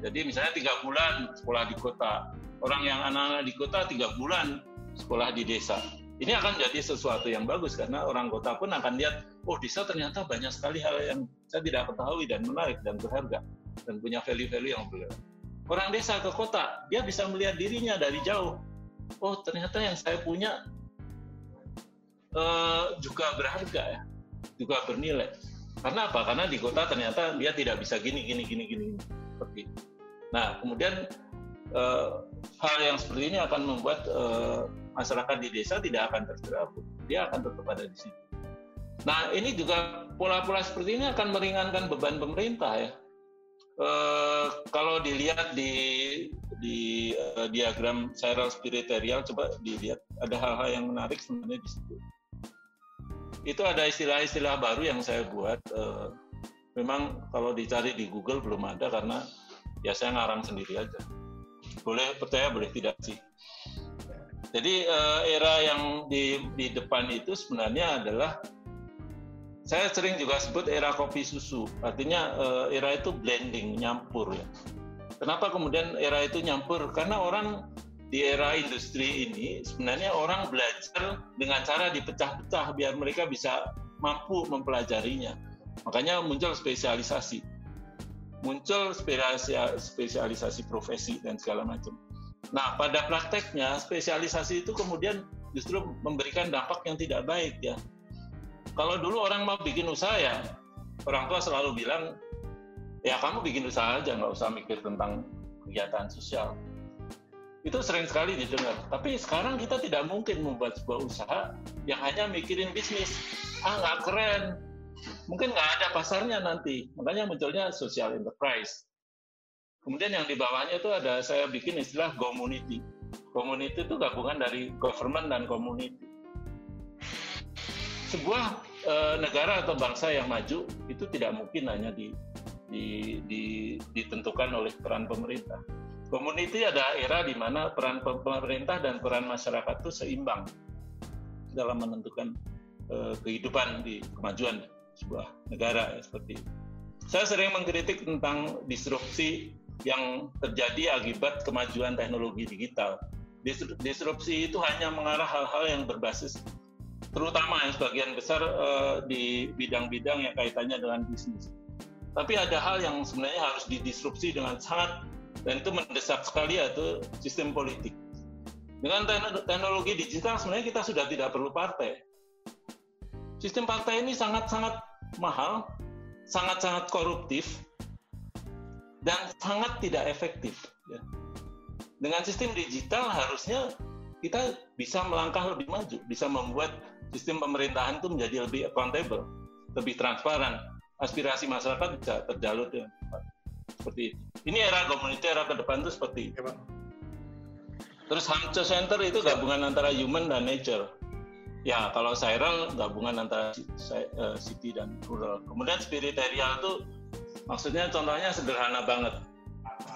Jadi misalnya tiga bulan sekolah di kota, orang yang anak-anak di kota tiga bulan sekolah di desa. Ini akan jadi sesuatu yang bagus karena orang kota pun akan lihat, oh desa ternyata banyak sekali hal yang saya tidak ketahui dan menarik dan berharga dan punya value-value yang berharga. Orang desa ke kota, dia bisa melihat dirinya dari jauh. Oh ternyata yang saya punya uh, juga berharga ya juga bernilai. Karena apa? Karena di kota ternyata dia tidak bisa gini, gini, gini, gini, seperti itu. Nah, kemudian eh, hal yang seperti ini akan membuat eh, masyarakat di desa tidak akan terjerabut. Dia akan tetap ada di situ. Nah, ini juga pola-pola seperti ini akan meringankan beban pemerintah ya. Eh, kalau dilihat di di uh, diagram spiral spiritual coba dilihat ada hal-hal yang menarik sebenarnya di situ itu ada istilah-istilah baru yang saya buat. Uh, memang kalau dicari di Google belum ada karena ya saya ngarang sendiri aja. Boleh percaya, boleh tidak sih. Jadi uh, era yang di, di depan itu sebenarnya adalah saya sering juga sebut era kopi susu. Artinya uh, era itu blending, nyampur ya. Kenapa kemudian era itu nyampur? Karena orang di era industri ini sebenarnya orang belajar dengan cara dipecah-pecah biar mereka bisa mampu mempelajarinya. Makanya muncul spesialisasi. Muncul spesialisasi profesi dan segala macam. Nah, pada prakteknya spesialisasi itu kemudian justru memberikan dampak yang tidak baik ya. Kalau dulu orang mau bikin usaha ya, orang tua selalu bilang, ya kamu bikin usaha aja, nggak usah mikir tentang kegiatan sosial itu sering sekali didengar. Tapi sekarang kita tidak mungkin membuat sebuah usaha yang hanya mikirin bisnis. Ah nggak keren, mungkin nggak ada pasarnya nanti. Makanya munculnya social enterprise. Kemudian yang di bawahnya itu ada saya bikin istilah community. Community itu gabungan dari government dan community. Sebuah e, negara atau bangsa yang maju itu tidak mungkin hanya di, di, di, ditentukan oleh peran pemerintah. Community ada era di mana peran pemerintah dan peran masyarakat itu seimbang dalam menentukan e, kehidupan di kemajuan sebuah negara ya, seperti itu. Saya sering mengkritik tentang disrupsi yang terjadi akibat kemajuan teknologi digital disrupsi itu hanya mengarah hal-hal yang berbasis terutama yang sebagian besar uh, di bidang-bidang yang kaitannya dengan bisnis. Tapi ada hal yang sebenarnya harus didisrupsi dengan sangat dan itu mendesak sekali yaitu sistem politik. Dengan teknologi digital sebenarnya kita sudah tidak perlu partai. Sistem partai ini sangat-sangat mahal, sangat-sangat koruptif, dan sangat tidak efektif. Ya dengan sistem digital harusnya kita bisa melangkah lebih maju, bisa membuat sistem pemerintahan itu menjadi lebih accountable, lebih transparan, aspirasi masyarakat bisa terjalur cepat. Seperti itu. Ini era komunitas era ke depan itu seperti itu. Ya, Terus Hamco Center itu gabungan antara human dan nature. Ya, kalau Cyril gabungan antara eh, city dan rural. Kemudian spiritual itu maksudnya contohnya sederhana banget.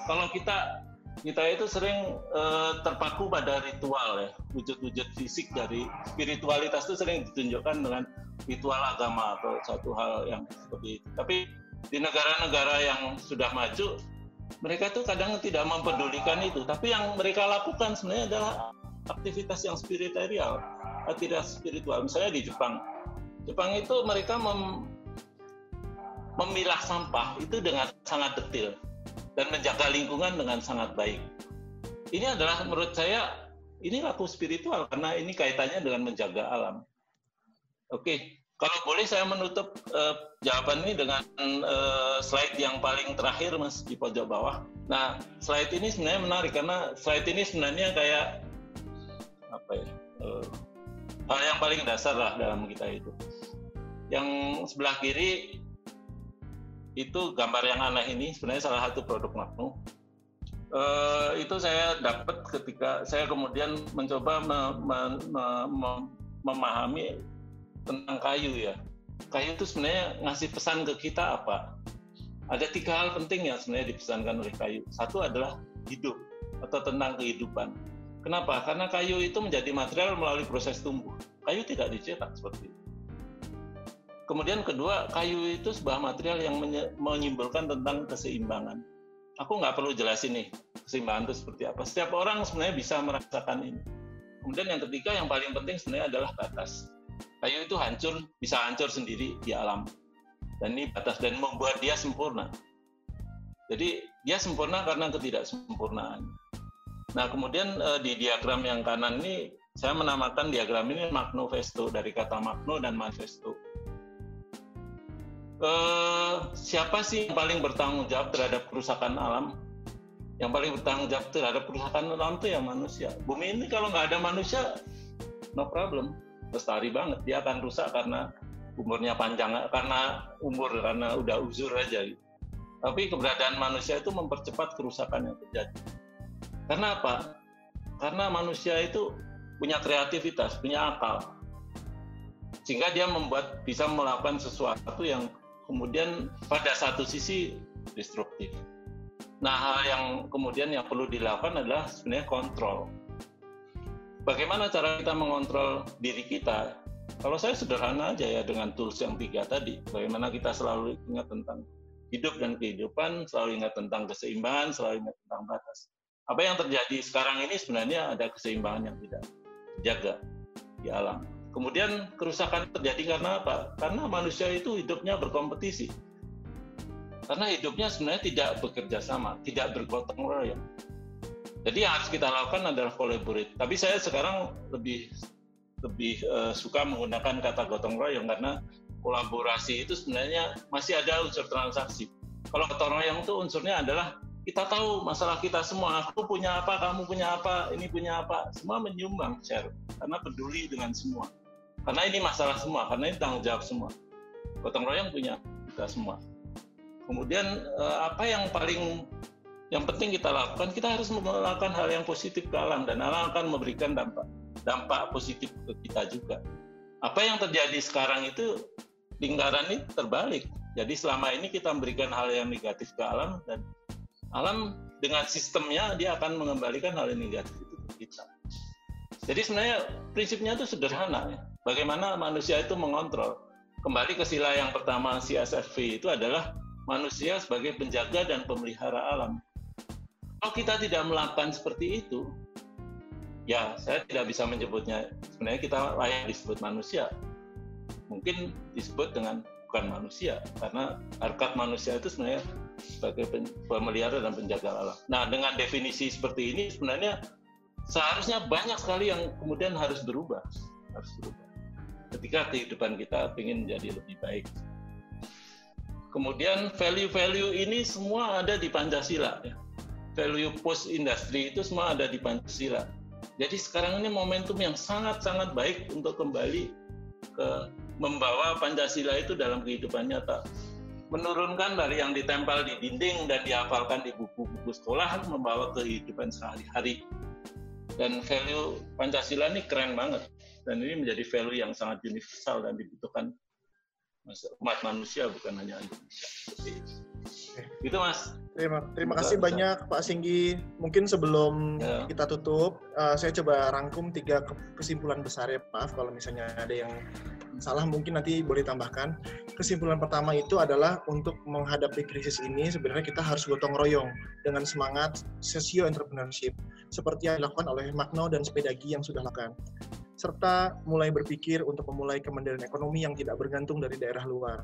Kalau kita kita itu sering uh, terpaku pada ritual ya wujud-wujud fisik dari spiritualitas itu sering ditunjukkan dengan ritual agama atau satu hal yang seperti itu tapi di negara-negara yang sudah maju mereka tuh kadang tidak mempedulikan itu tapi yang mereka lakukan sebenarnya adalah aktivitas yang spiritual tidak spiritual misalnya di Jepang Jepang itu mereka mem, memilah sampah itu dengan sangat detail dan menjaga lingkungan dengan sangat baik. Ini adalah menurut saya ini laku spiritual karena ini kaitannya dengan menjaga alam. Oke, kalau boleh saya menutup uh, jawaban ini dengan uh, slide yang paling terakhir Mas di pojok bawah. Nah, slide ini sebenarnya menarik karena slide ini sebenarnya kayak apa ya? Uh, hal yang paling dasar lah dalam kita itu. Yang sebelah kiri itu gambar yang aneh ini sebenarnya salah satu produk Magno. Uh, itu saya dapat ketika saya kemudian mencoba me, me, me, me, memahami tentang kayu ya. Kayu itu sebenarnya ngasih pesan ke kita apa? Ada tiga hal penting yang sebenarnya dipesankan oleh kayu. Satu adalah hidup atau tentang kehidupan. Kenapa? Karena kayu itu menjadi material melalui proses tumbuh. Kayu tidak dicetak seperti itu. Kemudian kedua, kayu itu sebuah material yang menyimpulkan tentang keseimbangan. Aku nggak perlu jelasin nih keseimbangan itu seperti apa. Setiap orang sebenarnya bisa merasakan ini. Kemudian yang ketiga yang paling penting sebenarnya adalah batas. Kayu itu hancur, bisa hancur sendiri di alam. Dan ini batas dan membuat dia sempurna. Jadi dia sempurna karena ketidaksempurnaan. Nah kemudian eh, di diagram yang kanan ini saya menamakan diagram ini magno festo dari kata magno dan manifesto eh, siapa sih yang paling bertanggung jawab terhadap kerusakan alam? Yang paling bertanggung jawab terhadap kerusakan alam itu ya manusia. Bumi ini kalau nggak ada manusia, no problem, lestari banget. Dia akan rusak karena umurnya panjang, karena umur, karena udah uzur aja. Tapi keberadaan manusia itu mempercepat kerusakan yang terjadi. Karena apa? Karena manusia itu punya kreativitas, punya akal, sehingga dia membuat bisa melakukan sesuatu yang kemudian pada satu sisi destruktif. Nah, hal yang kemudian yang perlu dilakukan adalah sebenarnya kontrol. Bagaimana cara kita mengontrol diri kita? Kalau saya sederhana aja ya dengan tools yang tiga tadi. Bagaimana kita selalu ingat tentang hidup dan kehidupan, selalu ingat tentang keseimbangan, selalu ingat tentang batas. Apa yang terjadi sekarang ini sebenarnya ada keseimbangan yang tidak dijaga di alam. Kemudian kerusakan terjadi karena apa? Karena manusia itu hidupnya berkompetisi. Karena hidupnya sebenarnya tidak bekerja sama, tidak bergotong royong. Jadi yang harus kita lakukan adalah collaborate. Tapi saya sekarang lebih lebih uh, suka menggunakan kata gotong royong karena kolaborasi itu sebenarnya masih ada unsur transaksi. Kalau gotong royong itu unsurnya adalah kita tahu masalah kita semua. Aku punya apa, kamu punya apa, ini punya apa. Semua menyumbang share karena peduli dengan semua. Karena ini masalah semua, karena ini tanggung jawab semua. Gotong royong punya kita semua. Kemudian eh, apa yang paling yang penting kita lakukan, kita harus melakukan hal yang positif ke alam dan alam akan memberikan dampak dampak positif ke kita juga. Apa yang terjadi sekarang itu lingkaran ini terbalik. Jadi selama ini kita memberikan hal yang negatif ke alam dan alam dengan sistemnya dia akan mengembalikan hal yang negatif itu ke kita. Jadi sebenarnya prinsipnya itu sederhana ya. Bagaimana manusia itu mengontrol. Kembali ke sila yang pertama CSFV itu adalah manusia sebagai penjaga dan pemelihara alam. Kalau kita tidak melakukan seperti itu, ya saya tidak bisa menyebutnya sebenarnya kita layak disebut manusia. Mungkin disebut dengan bukan manusia karena harkat manusia itu sebenarnya sebagai pemelihara dan penjaga alam. Nah, dengan definisi seperti ini sebenarnya seharusnya banyak sekali yang kemudian harus berubah, harus berubah. Ketika kehidupan kita ingin menjadi lebih baik. Kemudian value-value ini semua ada di Pancasila. Ya. Value post industry itu semua ada di Pancasila. Jadi sekarang ini momentum yang sangat-sangat baik untuk kembali ke membawa Pancasila itu dalam kehidupan nyata. Menurunkan dari yang ditempel di dinding dan dihafalkan di buku-buku sekolah membawa kehidupan sehari-hari. Dan value Pancasila ini keren banget. Dan ini menjadi value yang sangat universal dan dibutuhkan umat manusia bukan hanya Indonesia. Itu mas. Terima, terima kasih banyak Pak Singgi. Mungkin sebelum ya. kita tutup, uh, saya coba rangkum tiga kesimpulan besar ya. Maaf kalau misalnya ada yang salah mungkin nanti boleh tambahkan. Kesimpulan pertama itu adalah untuk menghadapi krisis ini sebenarnya kita harus gotong royong dengan semangat sesio entrepreneurship seperti yang dilakukan oleh Magno dan Sepedagi yang sudah lakukan serta mulai berpikir untuk memulai kemandirian ekonomi yang tidak bergantung dari daerah luar.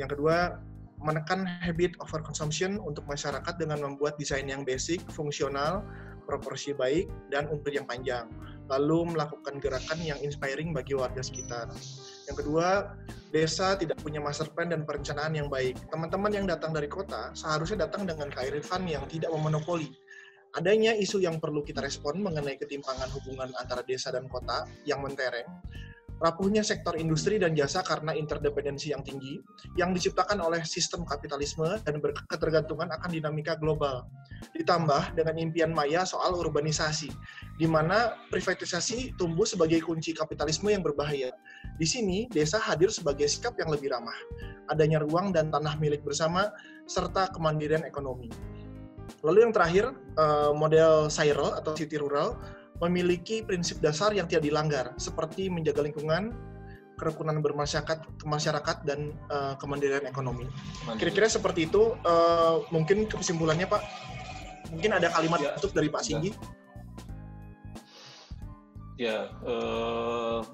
Yang kedua, menekan habit overconsumption untuk masyarakat dengan membuat desain yang basic, fungsional, proporsi baik, dan umur yang panjang. Lalu melakukan gerakan yang inspiring bagi warga sekitar. Yang kedua, desa tidak punya master plan dan perencanaan yang baik. Teman-teman yang datang dari kota seharusnya datang dengan kearifan yang tidak memonopoli adanya isu yang perlu kita respon mengenai ketimpangan hubungan antara desa dan kota yang mentereng, rapuhnya sektor industri dan jasa karena interdependensi yang tinggi, yang diciptakan oleh sistem kapitalisme dan berketergantungan akan dinamika global. Ditambah dengan impian maya soal urbanisasi, di mana privatisasi tumbuh sebagai kunci kapitalisme yang berbahaya. Di sini, desa hadir sebagai sikap yang lebih ramah, adanya ruang dan tanah milik bersama, serta kemandirian ekonomi. Lalu yang terakhir, eh, model Cyril atau city rural memiliki prinsip dasar yang tidak dilanggar, seperti menjaga lingkungan, kerukunan bermasyarakat, masyarakat dan uh, kemandirian ekonomi. Kira-kira seperti itu. Uh, mungkin kesimpulannya Pak, mungkin ada kalimat ya, tutup dari Pak ya. Singgi. Ya, uh,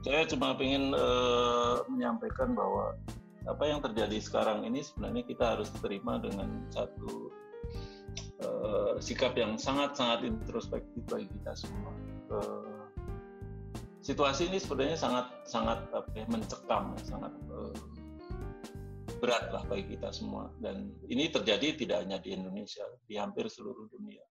saya cuma ingin uh, menyampaikan bahwa apa yang terjadi sekarang ini sebenarnya kita harus terima dengan satu uh, sikap yang sangat-sangat introspektif bagi kita semua. Uh, situasi ini sebenarnya sangat sangat apa ya, mencekam, sangat uh, berat lah bagi kita semua. Dan ini terjadi tidak hanya di Indonesia, di hampir seluruh dunia.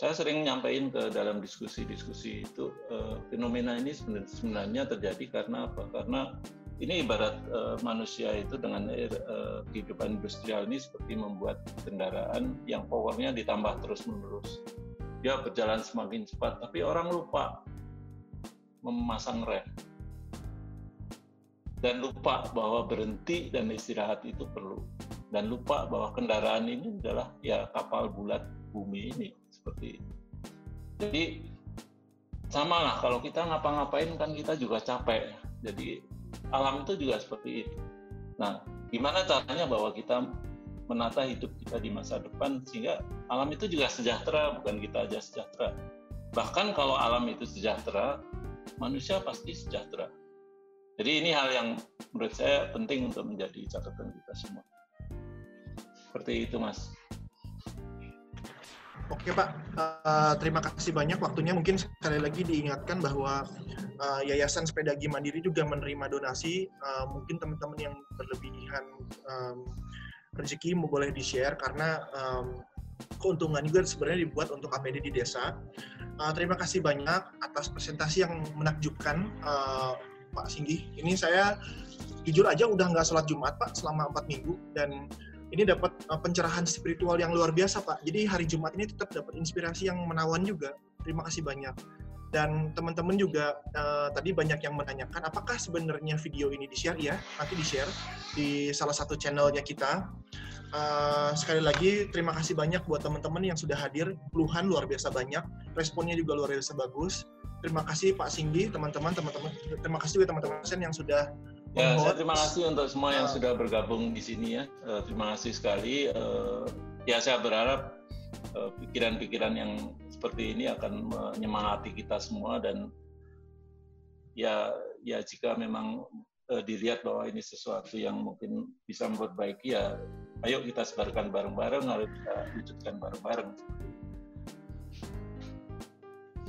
Saya sering nyampaikan ke dalam diskusi-diskusi itu uh, fenomena ini sebenarnya terjadi karena apa? Karena ini ibarat uh, manusia itu dengan uh, kehidupan industrial ini seperti membuat kendaraan yang powernya ditambah terus menerus. Dia berjalan semakin cepat, tapi orang lupa memasang rem dan lupa bahwa berhenti dan istirahat itu perlu dan lupa bahwa kendaraan ini adalah ya kapal bulat bumi ini seperti itu. Jadi sama lah kalau kita ngapa-ngapain kan kita juga capek. Jadi alam itu juga seperti itu. Nah, gimana caranya bahwa kita menata hidup kita di masa depan sehingga alam itu juga sejahtera, bukan kita aja sejahtera. Bahkan kalau alam itu sejahtera, manusia pasti sejahtera. Jadi ini hal yang menurut saya penting untuk menjadi catatan kita semua. Seperti itu, Mas. Oke Pak, uh, terima kasih banyak waktunya. Mungkin sekali lagi diingatkan bahwa uh, Yayasan Sepedagi Mandiri juga menerima donasi. Uh, mungkin teman-teman yang berlebihan um, rezeki boleh di-share karena um, keuntungan juga sebenarnya dibuat untuk APD di desa. Uh, terima kasih banyak atas presentasi yang menakjubkan uh, Pak Singgi. Ini saya jujur aja udah nggak sholat Jumat Pak selama empat minggu dan ini dapat uh, pencerahan spiritual yang luar biasa Pak. Jadi hari Jumat ini tetap dapat inspirasi yang menawan juga. Terima kasih banyak. Dan teman-teman juga uh, tadi banyak yang menanyakan apakah sebenarnya video ini di-share ya, nanti di-share di salah satu channelnya kita. Uh, sekali lagi terima kasih banyak buat teman-teman yang sudah hadir, puluhan luar biasa banyak, responnya juga luar biasa bagus. Terima kasih Pak Singgi, teman-teman, teman-teman. Terima kasih juga teman-teman yang sudah Ya, saya terima kasih untuk semua yang sudah bergabung di sini ya. Uh, terima kasih sekali. Uh, ya, saya berharap pikiran-pikiran uh, yang seperti ini akan menyemangati kita semua dan ya, ya jika memang uh, dilihat bahwa ini sesuatu yang mungkin bisa memperbaiki ya, ayo kita sebarkan bareng-bareng, ayo kita wujudkan bareng-bareng.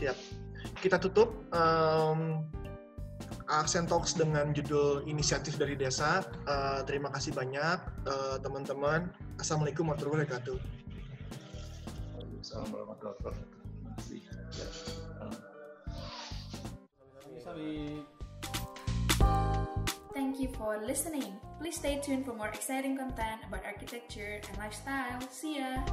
Siap. Kita tutup. Um, Aksen Talks dengan judul Inisiatif dari Desa. Uh, terima kasih banyak uh, teman-teman. Assalamualaikum warahmatullahi wabarakatuh. Assalamualaikum warahmatullahi wabarakatuh. Thank you for listening. Please stay tuned for more exciting content about architecture and lifestyle. See ya!